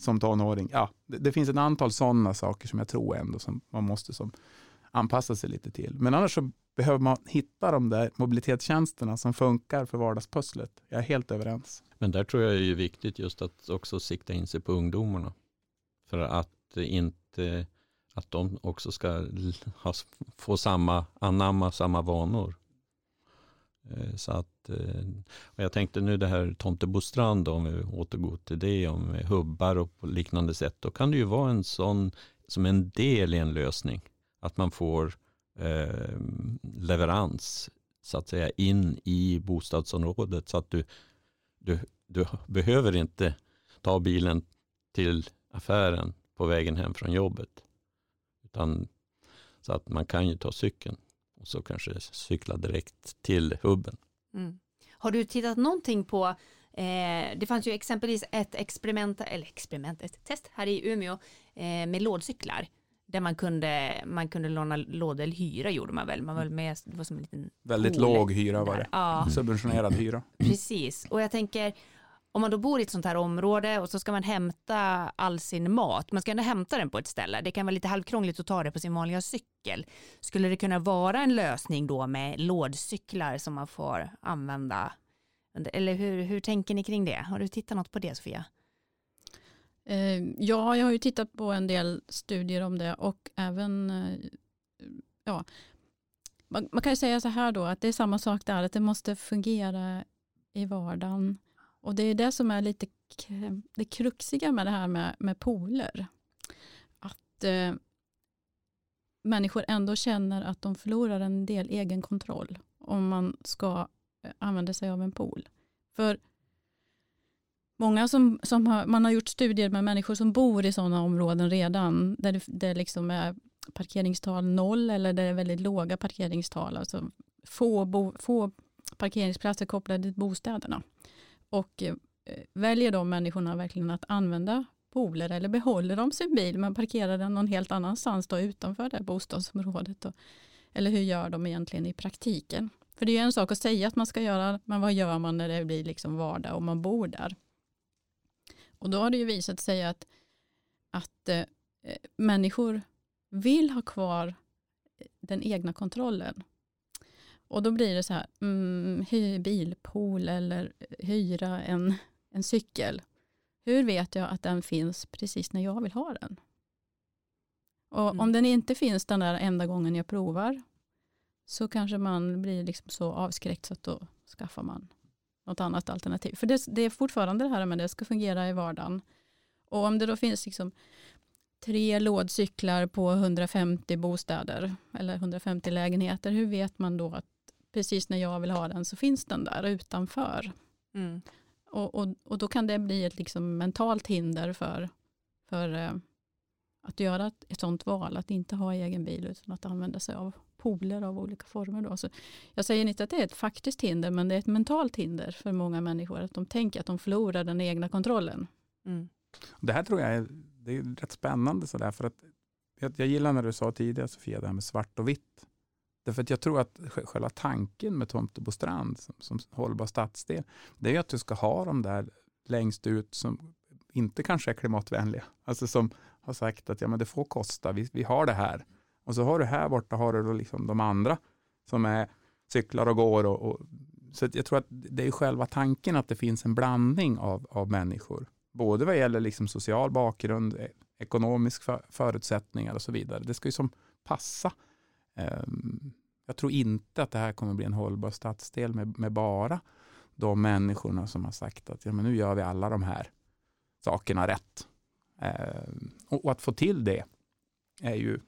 som tonåring. Ja, det, det finns ett antal sådana saker som jag tror ändå som man måste som anpassa sig lite till. Men annars så behöver man hitta de där mobilitetstjänsterna som funkar för vardagspusslet. Jag är helt överens. Men där tror jag det är viktigt just att också sikta in sig på ungdomarna. För att inte att de också ska ha, få samma, anamma samma vanor. Eh, så att, eh, och jag tänkte nu det här Tomtebostrand, om vi återgår till det, om hubbar och på liknande sätt, då kan det ju vara en sån, som en del i en lösning, att man får eh, leverans så att säga in i bostadsområdet. Så att du, du, du behöver inte ta bilen till affären på vägen hem från jobbet. Utan så att man kan ju ta cykeln och så kanske cykla direkt till hubben. Mm. Har du tittat någonting på, eh, det fanns ju exempelvis ett experiment, eller experiment, ett test här i Umeå eh, med lådcyklar. Där man kunde, man kunde låna lådor, eller hyra gjorde man väl, man var väl med, det var som en liten Väldigt pool låg hyra var det. Ja, Subventionerad hyra. precis. Och jag tänker, om man då bor i ett sånt här område och så ska man hämta all sin mat, man ska ändå hämta den på ett ställe, det kan vara lite halvkrångligt att ta det på sin vanliga cykel. Skulle det kunna vara en lösning då med lådcyklar som man får använda? Eller hur, hur tänker ni kring det? Har du tittat något på det Sofia? Eh, ja, jag har ju tittat på en del studier om det och även, eh, ja, man, man kan ju säga så här då att det är samma sak där, att det måste fungera i vardagen. Och det är det som är lite det kruxiga med det här med, med pooler. Att eh, människor ändå känner att de förlorar en del egen kontroll om man ska eh, använda sig av en pool. För Många som, som har, man har gjort studier med människor som bor i sådana områden redan, där det, det liksom är parkeringstal noll eller där det är väldigt låga parkeringstal, alltså få, bo, få parkeringsplatser kopplade till bostäderna. Och eh, väljer de människorna verkligen att använda pooler eller behåller de sin bil men parkerar den någon helt annanstans då utanför det här bostadsområdet? Då? Eller hur gör de egentligen i praktiken? För det är en sak att säga att man ska göra, men vad gör man när det blir liksom vardag och man bor där? Och då har det ju visat sig att, att eh, människor vill ha kvar den egna kontrollen. Och då blir det så här, mm, hyr bilpool eller hyra en, en cykel. Hur vet jag att den finns precis när jag vill ha den? Och mm. om den inte finns den där enda gången jag provar så kanske man blir liksom så avskräckt så att då skaffar man något annat alternativ. För det, det är fortfarande det här med att det ska fungera i vardagen. Och om det då finns liksom tre lådcyklar på 150 bostäder eller 150 lägenheter, hur vet man då att precis när jag vill ha den så finns den där utanför? Mm. Och, och, och då kan det bli ett liksom mentalt hinder för, för eh, att göra ett, ett sånt val, att inte ha egen bil utan att använda sig av pooler av olika former. Då. Så jag säger inte att det är ett faktiskt hinder, men det är ett mentalt hinder för många människor, att de tänker att de förlorar den egna kontrollen. Mm. Det här tror jag är, det är rätt spännande, så där, för att jag, jag gillar när du sa tidigare, Sofia, det här med svart och vitt. Därför att jag tror att själva tanken med Tomtebostrand som, som hållbar stadsdel, det är att du ska ha de där längst ut som inte kanske är klimatvänliga. Alltså som har sagt att ja, men det får kosta, vi, vi har det här. Och så har du här borta har du då liksom de andra som är cyklar och går. Och, och så jag tror att det är själva tanken att det finns en blandning av, av människor. Både vad gäller liksom social bakgrund, e-, ekonomisk för, förutsättningar och så vidare. Det ska ju som passa. Um, jag tror inte att det här kommer bli en hållbar stadsdel med, med bara de människorna som har sagt att ja, men nu gör vi alla de här sakerna rätt. Um, och, och, att få till det är ju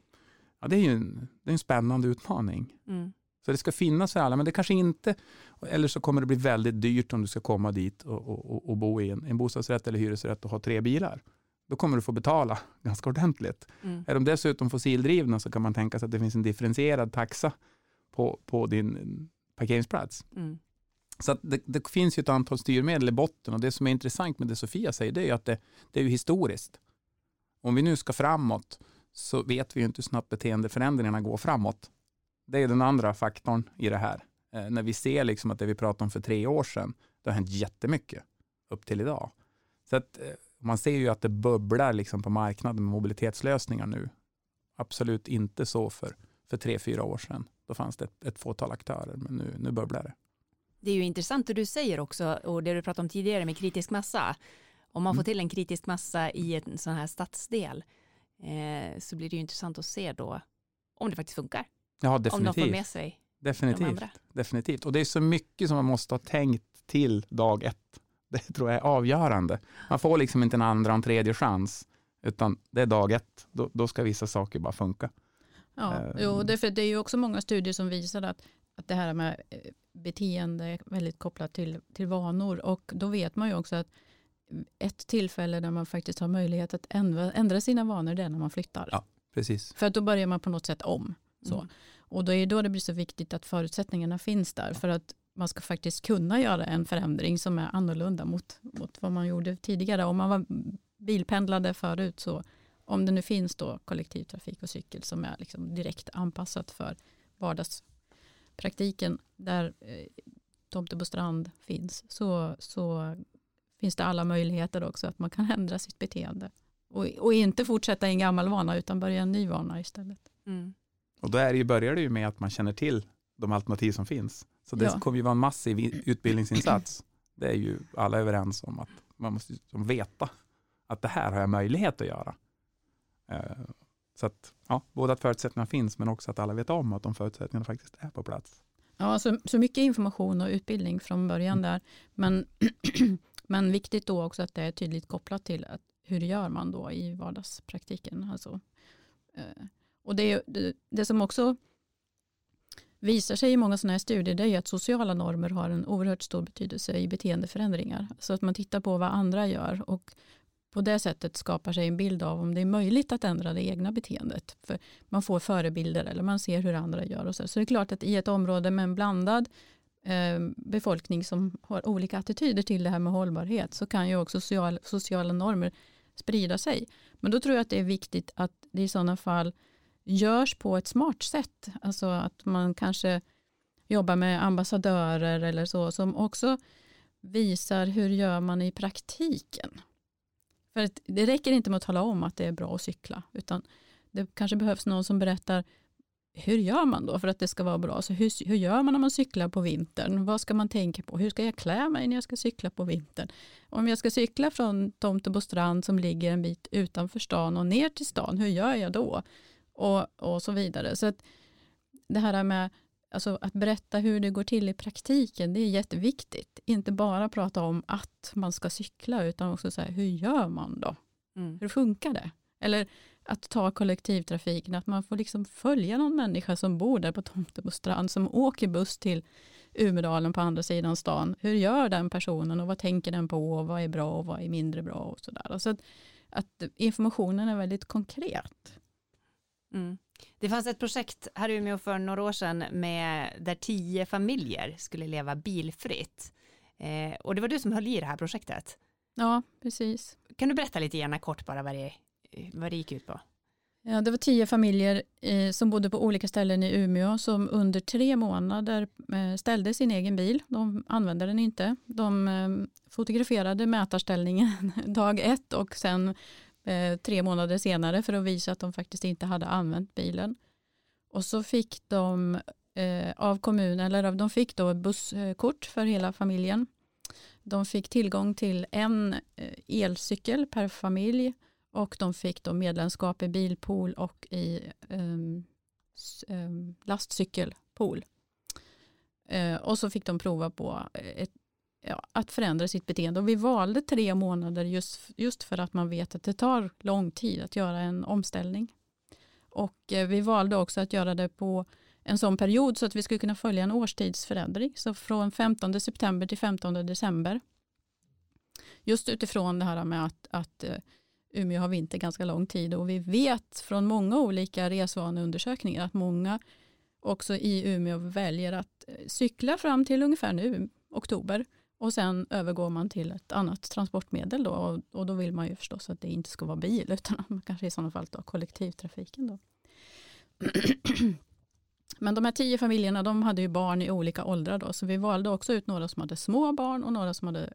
ja, det är ju en, det är en spännande utmaning. Mm. Så det ska finnas för alla, men det kanske inte, eller så kommer det bli väldigt dyrt om du ska komma dit och, och, och bo i en, en bostadsrätt eller hyresrätt och ha tre bilar. Då kommer du få betala ganska ordentligt. Mm. Är de dessutom fossildrivna så kan man tänka sig att det finns en differentierad taxa på, på din parkeringsplats. Mm. Så det, det, finns ju ett antal styrmedel i botten och det som är intressant med det Sofia säger det är att det, det är ju historiskt. Om vi nu ska framåt så vet vi ju inte hur snabbt beteendeförändringarna går framåt. Det är den andra faktorn i det här. Eh, när vi ser liksom att det vi pratade om för tre år sedan, det har hänt jättemycket upp till idag. Så att, eh, man ser ju att det bubblar liksom på marknaden med mobilitetslösningar nu. Absolut inte så för, för tre, fyra år sedan. Då fanns det ett, ett fåtal aktörer, men nu, nu bubblar det. Det är ju intressant det du säger också och det du pratade om tidigare med kritisk massa. Om man får mm. till en kritisk massa i en sån här stadsdel eh, så blir det ju intressant att se då om det faktiskt funkar. Ja, definitivt. Om de får med sig definitivt. de andra. Definitivt. Och det är så mycket som man måste ha tänkt till dag ett. Det tror jag är avgörande. Man får liksom inte en andra och en tredje chans, utan det är dag ett. Då, då ska vissa saker bara funka. Ja, jo, det, för det är ju också många studier som visar att, att det här med eh, beteende är väldigt kopplat till, till vanor och då vet man ju också att ett tillfälle där man faktiskt har möjlighet att ändra, ändra sina vanor, det är när man flyttar. Ja, precis. För att då börjar man på något sätt om. Så. Mm. Och då är det då det blir så viktigt att förutsättningarna finns där. För att man ska faktiskt kunna göra en förändring som är annorlunda mot, mot vad man gjorde tidigare. Om man var bilpendlade förut så om det nu finns då kollektivtrafik och cykel som är liksom direkt anpassat för vardagspraktiken där eh, Tomtebostrand finns så, så finns det alla möjligheter också att man kan ändra sitt beteende. Och, och inte fortsätta i en gammal vana utan börja en ny vana istället. Mm. Och då är det ju, börjar det ju med att man känner till de alternativ som finns. Så det ja. kommer ju vara en massiv utbildningsinsats. Det är ju alla överens om att man måste veta att det här har jag möjlighet att göra. Eh, så att, ja, både att förutsättningarna finns men också att alla vet om att de förutsättningarna faktiskt är på plats. Ja, så, så mycket information och utbildning från början mm. där. Men Men viktigt då också att det är tydligt kopplat till att hur gör man då i vardagspraktiken. Alltså, eh, och det, det, det, som också visar sig i många sådana här studier det är att sociala normer har en oerhört stor betydelse i beteendeförändringar. Så att man tittar på vad andra gör och på det sättet skapar sig en bild av om det är möjligt att ändra det egna beteendet. För man får förebilder eller man ser hur andra gör. Och så. så det är klart att i ett område med en blandad Eh, befolkning som har olika attityder till det här med hållbarhet så kan ju också social, sociala normer sprida sig. Men då tror jag att det är viktigt att det i sådana fall görs på ett smart sätt. Alltså att man kanske jobbar med ambassadörer eller så som också visar hur gör man i praktiken. För det räcker inte med att tala om att det är bra att cykla utan det kanske behövs någon som berättar hur gör man då för att det ska vara bra? Så hur, hur gör man när man cyklar på vintern? Vad ska man tänka på? Hur ska jag klä mig när jag ska cykla på vintern? Om jag ska cykla från Tomtebostrand som ligger en bit utanför stan och ner till stan, hur gör jag då? Och, och så vidare. Så att det här med alltså att berätta hur det går till i praktiken, det är jätteviktigt. Inte bara prata om att man ska cykla, utan också säga hur gör man då? Mm. Hur funkar det? Eller att ta kollektivtrafiken, att man får liksom följa någon människa som bor där på Tomtebostrand, som åker buss till Umedalen på andra sidan stan. Hur gör den personen och vad tänker den på och vad är bra och vad är mindre bra och sådär. Så att, att informationen är väldigt konkret. Mm. Det fanns ett projekt här i Umeå för några år sedan med där tio familjer skulle leva bilfritt. Eh, och det var du som höll i det här projektet. Ja, precis. Kan du berätta lite gärna kort bara vad det, vad det gick ut på? Ja, det var tio familjer eh, som bodde på olika ställen i Umeå som under tre månader eh, ställde sin egen bil. De använde den inte. De eh, fotograferade mätarställningen dag ett och sen eh, tre månader senare för att visa att de faktiskt inte hade använt bilen. Och så fick de eh, av kommunen, eller de fick då busskort för hela familjen. De fick tillgång till en eh, elcykel per familj och de fick då medlemskap i bilpool och i um, um, lastcykelpool. Uh, och så fick de prova på ett, ja, att förändra sitt beteende. Och vi valde tre månader just, just för att man vet att det tar lång tid att göra en omställning. Och eh, vi valde också att göra det på en sån period så att vi skulle kunna följa en årstidsförändring. Så från 15 september till 15 december. Just utifrån det här med att, att eh, Umeå har vinter ganska lång tid och vi vet från många olika resvaneundersökningar att många också i Umeå väljer att eh, cykla fram till ungefär nu, oktober. Och sen övergår man till ett annat transportmedel då och, och då vill man ju förstås att det inte ska vara bil utan man kanske i sådana fall tar kollektivtrafiken. Då. Men de här tio familjerna de hade ju barn i olika åldrar då så vi valde också ut några som hade små barn och några som hade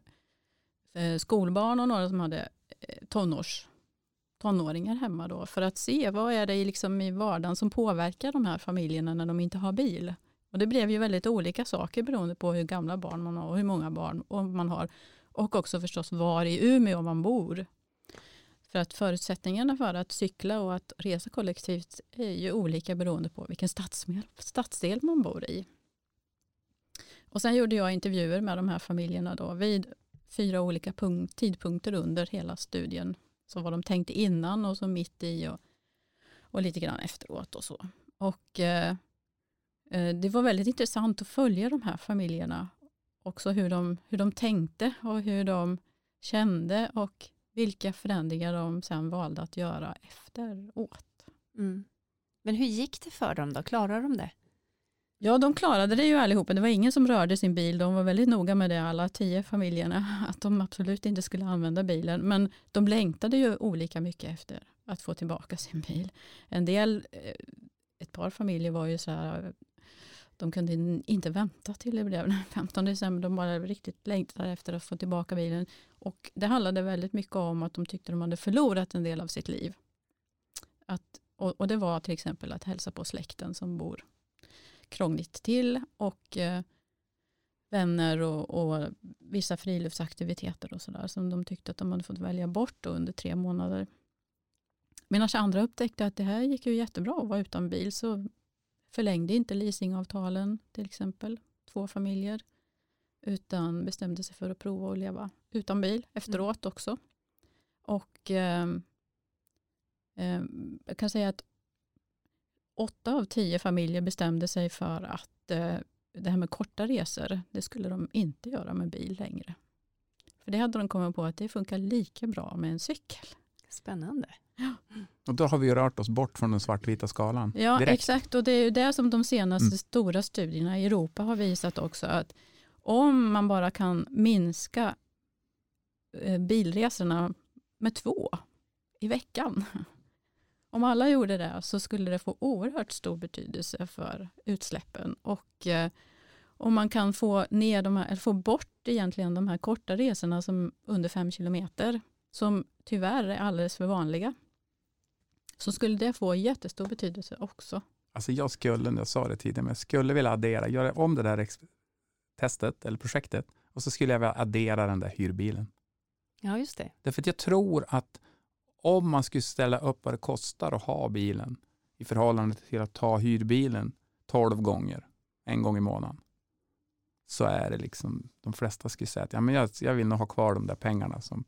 eh, skolbarn och några som hade Eh, tonårs, tonåringar hemma då för att se vad är det liksom i vardagen som påverkar de här familjerna när de inte har bil. Och det blev ju väldigt olika saker beroende på hur gamla barn man har och hur många barn man har. Och också förstås var i Umeå man bor. För att förutsättningarna för att cykla och att resa kollektivt är ju olika beroende på vilken stadsdel man bor i. Och sen gjorde jag intervjuer med de här familjerna då vid fyra olika punkt, tidpunkter under hela studien. Så vad de tänkte innan och så mitt i och, och lite grann efteråt och så. Och eh, eh, det var väldigt intressant att följa de här familjerna. Också hur de, hur de tänkte och hur de kände och vilka förändringar de sen valde att göra efteråt. Mm. Men hur gick det för dem då? Klarade de det? Ja, de klarade det ju allihopa. Det var ingen som rörde sin bil. De var väldigt noga med det, alla tio familjerna, att de absolut inte skulle använda bilen. Men de längtade ju olika mycket efter att få tillbaka sin bil. En del, eh, ett par familjer var ju så här, de kunde inte vänta till det blev den 15 december. De bara riktigt längtade efter att få tillbaka bilen. Och det handlade väldigt mycket om att de tyckte de hade förlorat en del av sitt liv. Att, och, och det var till exempel att hälsa på släkten som bor krångligt till och eh, vänner och, och, vissa friluftsaktiviteter och sådär som de tyckte att de hade fått välja bort under tre månader. Medan andra upptäckte att det här gick ju jättebra att vara utan bil så förlängde inte leasingavtalen till exempel två familjer utan bestämde sig för att prova att leva utan bil efteråt mm. också. Och eh, eh, jag kan säga att åtta av tio familjer bestämde sig för att eh, det här med korta resor, det skulle de inte göra med bil längre. För det hade de kommit på att det funkar lika bra med en cykel. Spännande. Och då har vi rört oss bort från den svartvita skalan. Ja, direkt. exakt. Och det är ju det som de senaste mm. stora studierna i Europa har visat också. Att om man bara kan minska eh, bilresorna med två i veckan om alla gjorde det så skulle det få oerhört stor betydelse för utsläppen och eh, Och man kan få, ner de här, eller få bort egentligen de här korta resorna som under fem kilometer, som tyvärr är alldeles för vanliga. Så skulle det få jättestor betydelse också. Alltså jag skulle, jag sa det tidigare, men jag skulle vilja addera, göra om det där testet eller projektet och så skulle jag vilja addera den där hyrbilen. Ja, just det. Därför att jag tror att om man skulle ställa upp vad det kostar att ha bilen i förhållande till att ta hyrbilen 12 gånger, en gång i månaden, så är det liksom, de flesta skulle säga att ja, men jag, jag vill nog ha kvar de där pengarna som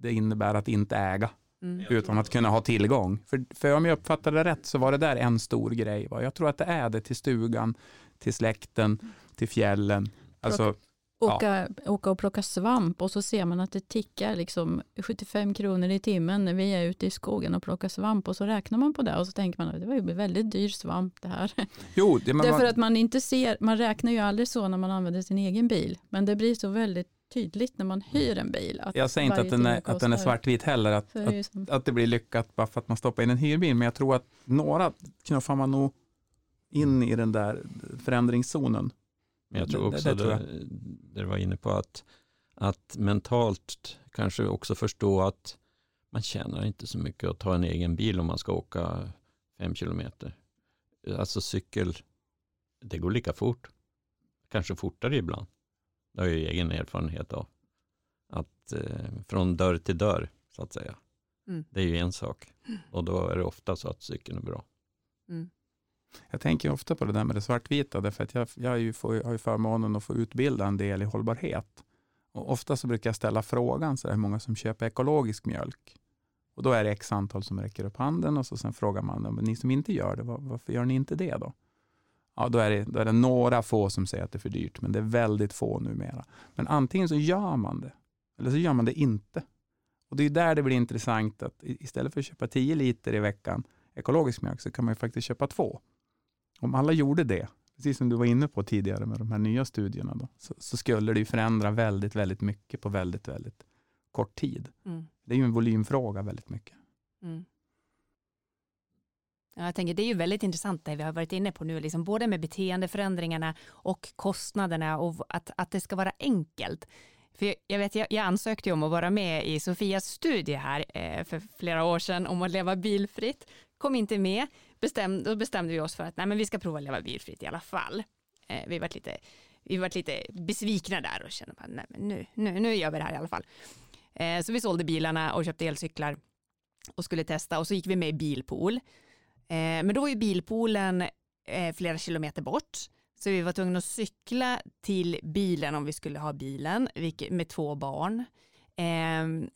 det innebär att inte äga. Mm. utan att kunna ha tillgång. För, för om jag uppfattade det rätt så var det där en stor grej. Va? Jag tror att det är det till stugan, till släkten, till fjällen. Alltså, åka, ja. åka och plocka svamp och så ser man att det tickar liksom 75 kronor i timmen när vi är ute i skogen och plockar svamp och så räknar man på det och så tänker man att det var ju väldigt dyr svamp det här. Jo, det, Därför man... att man inte ser, man räknar ju aldrig så när man använder sin egen bil, men det blir så väldigt tydligt när man hyr en bil. jag säger inte att den, är, att den är svartvit heller, att, att, att, det blir lyckat bara för att man stoppar in en hyrbil, men jag tror att några knuffar man nog in i den där förändringszonen. Men jag tror också det, det, det, det du var inne på, att, att mentalt kanske också förstå att man tjänar inte så mycket att ta en egen bil om man ska åka fem kilometer. Alltså cykel, det går lika fort, kanske fortare ibland. Det har jag ju egen erfarenhet av. Att eh, från dörr till dörr, så att säga. Mm. Det är ju en sak. Och då är det ofta så att cykeln är bra. Mm. Jag tänker ofta på det där med det svartvita, därför att jag, jag ju får, har ju förmånen att få utbilda en del i hållbarhet. Och ofta så brukar jag ställa frågan, så hur många som köper ekologisk mjölk? Och då är det x antal som räcker upp handen och så sen frågar man, men ni som inte gör det, varför gör ni inte det då? Ja, då, är det, då är det några få som säger att det är för dyrt, men det är väldigt få numera. Men antingen så gör man det, eller så gör man det inte. Och Det är där det blir intressant att istället för att köpa 10 liter i veckan ekologisk mjölk så kan man ju faktiskt köpa två. Om alla gjorde det, precis som du var inne på tidigare med de här nya studierna, då, så, så, skulle det ju förändra väldigt, väldigt mycket på väldigt, väldigt kort tid. Mm. Det är ju en volymfråga väldigt mycket. Mm. Jag tänker det är ju väldigt intressant det vi har varit inne på nu, liksom både med beteendeförändringarna och kostnaderna och att, att det ska vara enkelt. För jag, vet, jag, jag ansökte om att vara med i Sofias studie här eh, för flera år sedan om att leva bilfritt. Kom inte med. Bestäm, då bestämde vi oss för att nej, men vi ska prova att leva bilfritt i alla fall. Eh, vi var lite, vi var lite besvikna där och kände att nej, men nu, nu, nu gör vi det här i alla fall. Eh, så vi sålde bilarna och köpte elcyklar och skulle testa och så gick vi med i bilpool. Eh, men då var ju bilpoolen eh, flera kilometer bort. Så vi var tvungna att cykla till bilen om vi skulle ha bilen med två barn. Eh,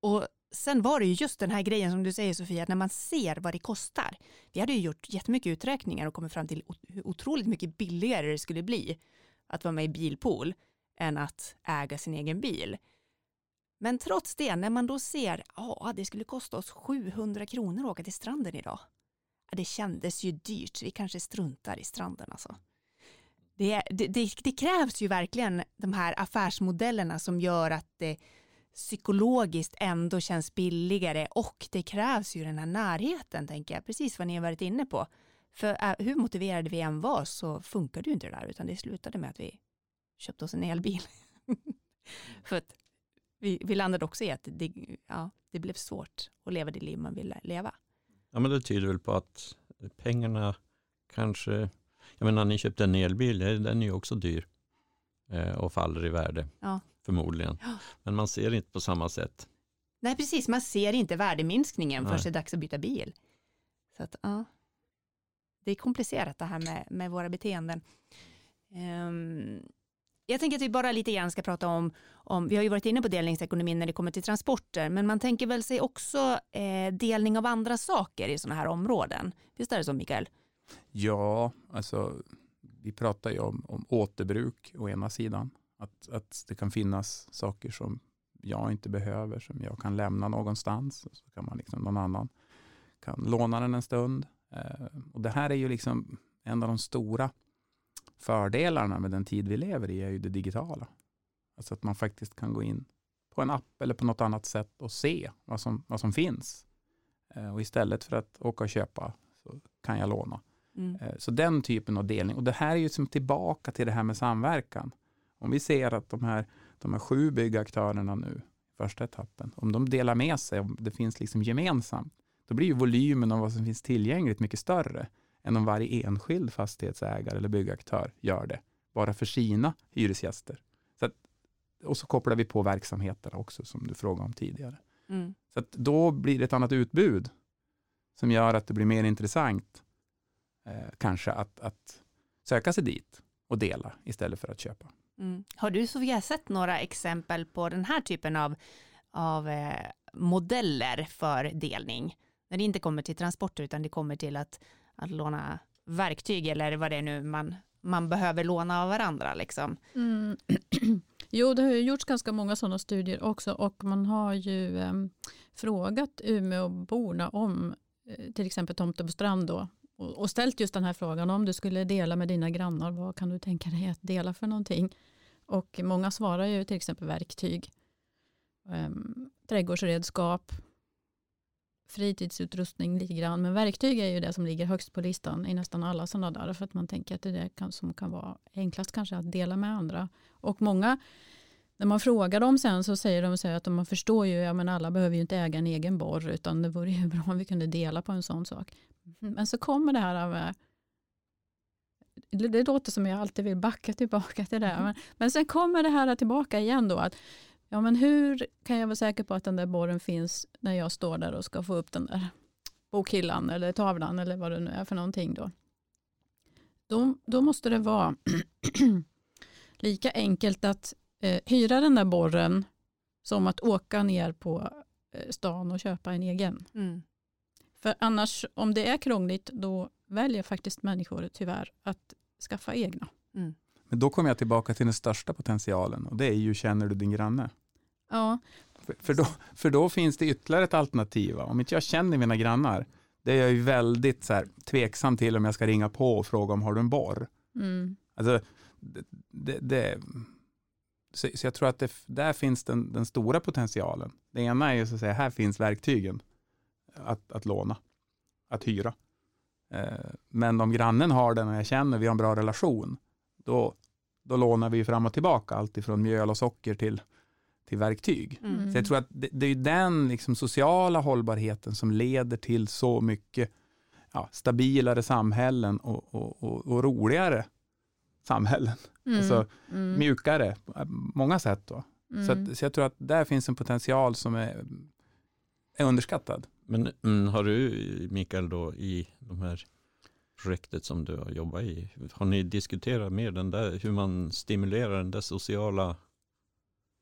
och sen var det ju just den här grejen som du säger Sofia, att när man ser vad det kostar. Vi hade ju gjort jättemycket uträkningar och kommit fram till hur otroligt mycket billigare det skulle bli att vara med i bilpool än att äga sin egen bil. Men trots det, när man då ser, ja, det skulle kosta oss 700 kronor att åka till stranden idag det kändes ju dyrt, vi kanske struntar i stranden alltså. Det, det, det, det, krävs ju verkligen de här affärsmodellerna som gör att det psykologiskt ändå känns billigare och det krävs ju den här närheten, tänker jag, precis vad ni har varit inne på. För äh, hur motiverade vi än var så funkade ju inte det där, utan det slutade med att vi köpte oss en elbil. För att vi, vi landade också i att det, ja, det blev svårt att leva det liv man ville leva. Ja, men det tyder väl på att pengarna kanske, jag menar ni köpte en elbil, den är ju också dyr eh, och faller i värde ja. förmodligen. Ja. Men man ser inte på samma sätt. Nej, precis, man ser inte värdeminskningen förrän det är dags att byta bil. Så att, ja. Det är komplicerat det här med, med våra beteenden. Um, jag tänker att vi bara lite grann ska prata om, om, vi har ju varit inne på delningsekonomin när det kommer till transporter, men man tänker väl sig också eh, delning av andra saker i sådana här områden. Visst är det så Mikael? Ja, alltså vi pratar ju om, om återbruk å ena sidan. Att, att det kan finnas saker som jag inte behöver, som jag kan lämna någonstans. Så kan man liksom, någon annan kan låna den en stund. Eh, och det här är ju liksom en av de stora fördelarna med den tid vi lever i är ju det digitala. Alltså att man faktiskt kan gå in på en app eller på något annat sätt och se vad som, vad som finns. Eh, och istället för att åka och köpa så kan jag låna. Mm. Eh, Så den typen av delning. Och det här är ju som tillbaka till det här med samverkan. Om vi ser att de här, de här sju byggaktörerna nu, första etappen, om de delar med sig, om det finns liksom gemensamt, då blir ju volymen av vad som finns tillgängligt mycket större än om varje enskild fastighetsägare eller byggaktör gör det, bara för sina hyresgäster. Så att, och så kopplar vi på verksamheterna också, som du frågade om tidigare. Mm. Så att då blir det ett annat utbud som gör att det blir mer intressant eh, kanske att, att söka sig dit och dela istället för att köpa. Mm. Har du Sofia sett några exempel på den här typen av, av eh, modeller för delning? När det inte kommer till transporter utan det kommer till att, att låna verktyg eller vad det är nu man, man behöver låna av varandra. Liksom. Mm. Jo, det har ju gjorts ganska många sådana studier också och man har ju eh, frågat Umeåborna om eh, till exempel Tomtebostrand då och, och ställt just den här frågan om du skulle dela med dina grannar, vad kan du tänka dig att dela för någonting? Och många svarar ju till exempel verktyg, eh, trädgårdsredskap, fritidsutrustning lite grann, men verktyg är ju det som ligger högst på listan i nästan alla sådana där, för att man tänker att det är det kan, som kan vara enklast kanske att dela med andra. Och många, när man frågar dem sen så säger de så att man förstår ju, ja men alla behöver ju inte äga en egen borr, utan det vore ju bra om vi kunde dela på en sån sak. Men så kommer det här med, det det låter som jag alltid vill backa tillbaka till det, men, men sen kommer det här tillbaka igen då, att ja men hur kan jag vara säker på att den där borren finns när jag står där och ska få upp den där bokhyllan eller tavlan eller vad det nu är för någonting då. Då, då måste det vara lika enkelt att eh, hyra den där borren som att åka ner på eh, stan och köpa en egen. Mm. För annars, om det är krångligt, då väljer faktiskt människor tyvärr att skaffa egna. Mm. Men då kommer jag tillbaka till den största potentialen och det är ju känner du din granne? Ja, För, för, då, för då finns det ytterligare ett alternativ. Om inte jag känner mina grannar, det är jag ju väldigt så här, tveksam till om jag ska ringa på och fråga om har du en borr. mm, Alltså, det, det, så, så jag tror att det, där finns den, den stora potentialen. Det ena är ju så att säga, här finns verktygen att, att låna, att hyra. Eh, men om grannen har den och jag känner vi har en bra relation, då, då lånar vi fram och tillbaka allt ifrån mjöl och socker till, till verktyg. Mm. Så jag tror att det, det är ju den liksom sociala hållbarheten som leder till så mycket ja, stabilare samhällen och, och, och, och roligare samhällen. mm, Alltså, mm, Mjukare på många sätt. Då. Så, mm. att, så jag tror att där finns en potential som är, är underskattad. Men mm, har du Mikael då i de här projektet som du har jobbat i, har ni diskuterat mer den där, hur man stimulerar den där sociala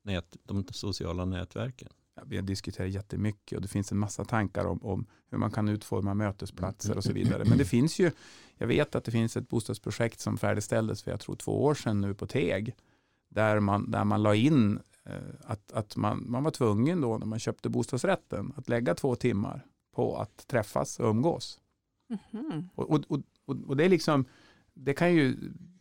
nät, de sociala nätverken? Ja, vi har diskuterat jättemycket och det finns en massa tankar om, om hur man kan utforma mötesplatser och så vidare. Men det finns ju, jag vet att det finns ett bostadsprojekt som färdigställdes för jag tror två år sedan nu på Teg, där man, där man la in eh, att, att man, man var tvungen då när man köpte bostadsrätten att lägga två timmar på att träffas och umgås. Mhm. Och, och, och, och det är liksom, det kan ju,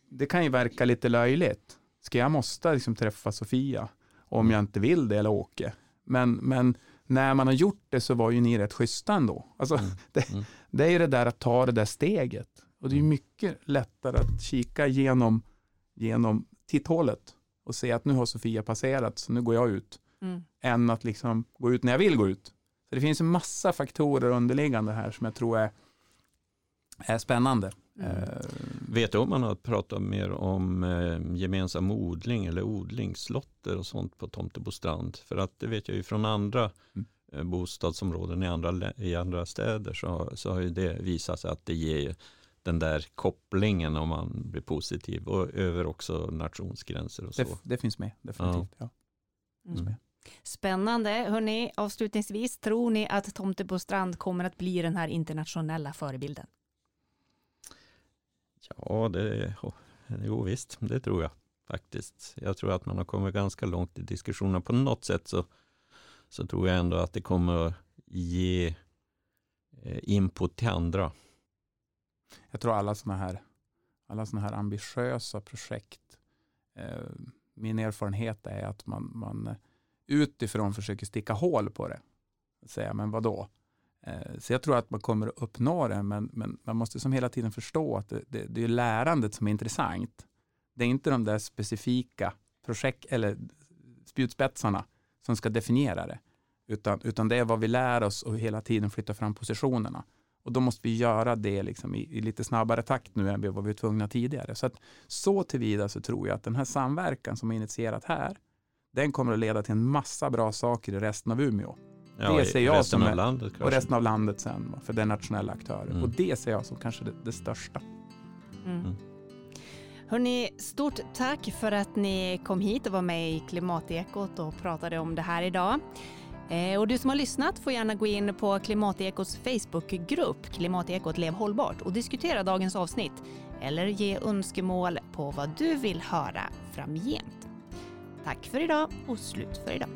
det kan ju verka lite löjligt. Ska jag måste liksom träffa Sofia om jag inte vill det eller Åke? Men, men när man har gjort det så var ju ni rätt schyssta ändå. Alltså, Mm. det, Mm. det är ju det där att ta det där steget. Och det är Mm. mycket lättare att kika genom, genom titthålet och se att nu har Sofia passerat så nu går jag ut. Mm. Än att liksom gå ut när jag vill gå ut. Så det finns en massa faktorer underliggande här som jag tror är, är spännande. Mm. Eh, Vet du om man har pratat mer om eh, gemensam odling eller odlingslotter och sånt på Tomtebostrand? För att det vet jag ju från andra Mm. eh, bostadsområden i andra, i andra städer så, har- så har ju det visat sig att det ger den där kopplingen om man blir positiv och över också nationsgränser och så. det, det finns med, definitivt. Ja. finns Mm. med. Spännande. Hörrni, avslutningsvis, tror ni att Tomtebostrand kommer att bli den här internationella förebilden? Ja, det, jo visst, det tror jag faktiskt. Jag tror att man har kommit ganska långt i diskussionerna. På något sätt så, så tror jag ändå att det kommer att ge eh, input till andra. Jag tror alla sådana här, alla såna här ambitiösa projekt, eh, min erfarenhet är att man, man eh, utifrån försöker sticka hål på det. Säga, men vadå? Eh, så jag tror att man kommer att uppnå det, men, men man måste som hela tiden förstå att det, det, det är lärandet som är intressant. Det är inte de där specifika projekt eller spjutspetsarna som ska definiera det, utan, utan det är vad vi lär oss och hela tiden flytta fram positionerna. Och då måste vi göra det liksom i, i, lite snabbare takt nu än vi var tvungna tidigare. Så, att, så tillvida så tror jag att den här samverkan som är initierat här, den kommer att leda till en massa bra saker i resten av Umeå. Ja, det ser jag som av landet, och resten av landet sen för den nationella aktörer. Mm. Och det ser jag som kanske det, det största. Mm. Mm. Hörrni, stort tack för att ni kom hit och var med i Klimatekot och pratade om det här idag. Eh, och du som har lyssnat får gärna gå in på Klimatekots Facebookgrupp Klimatekot Lev hållbart och diskutera dagens avsnitt eller ge önskemål på vad du vill höra framgent. Tack för idag och slut för idag.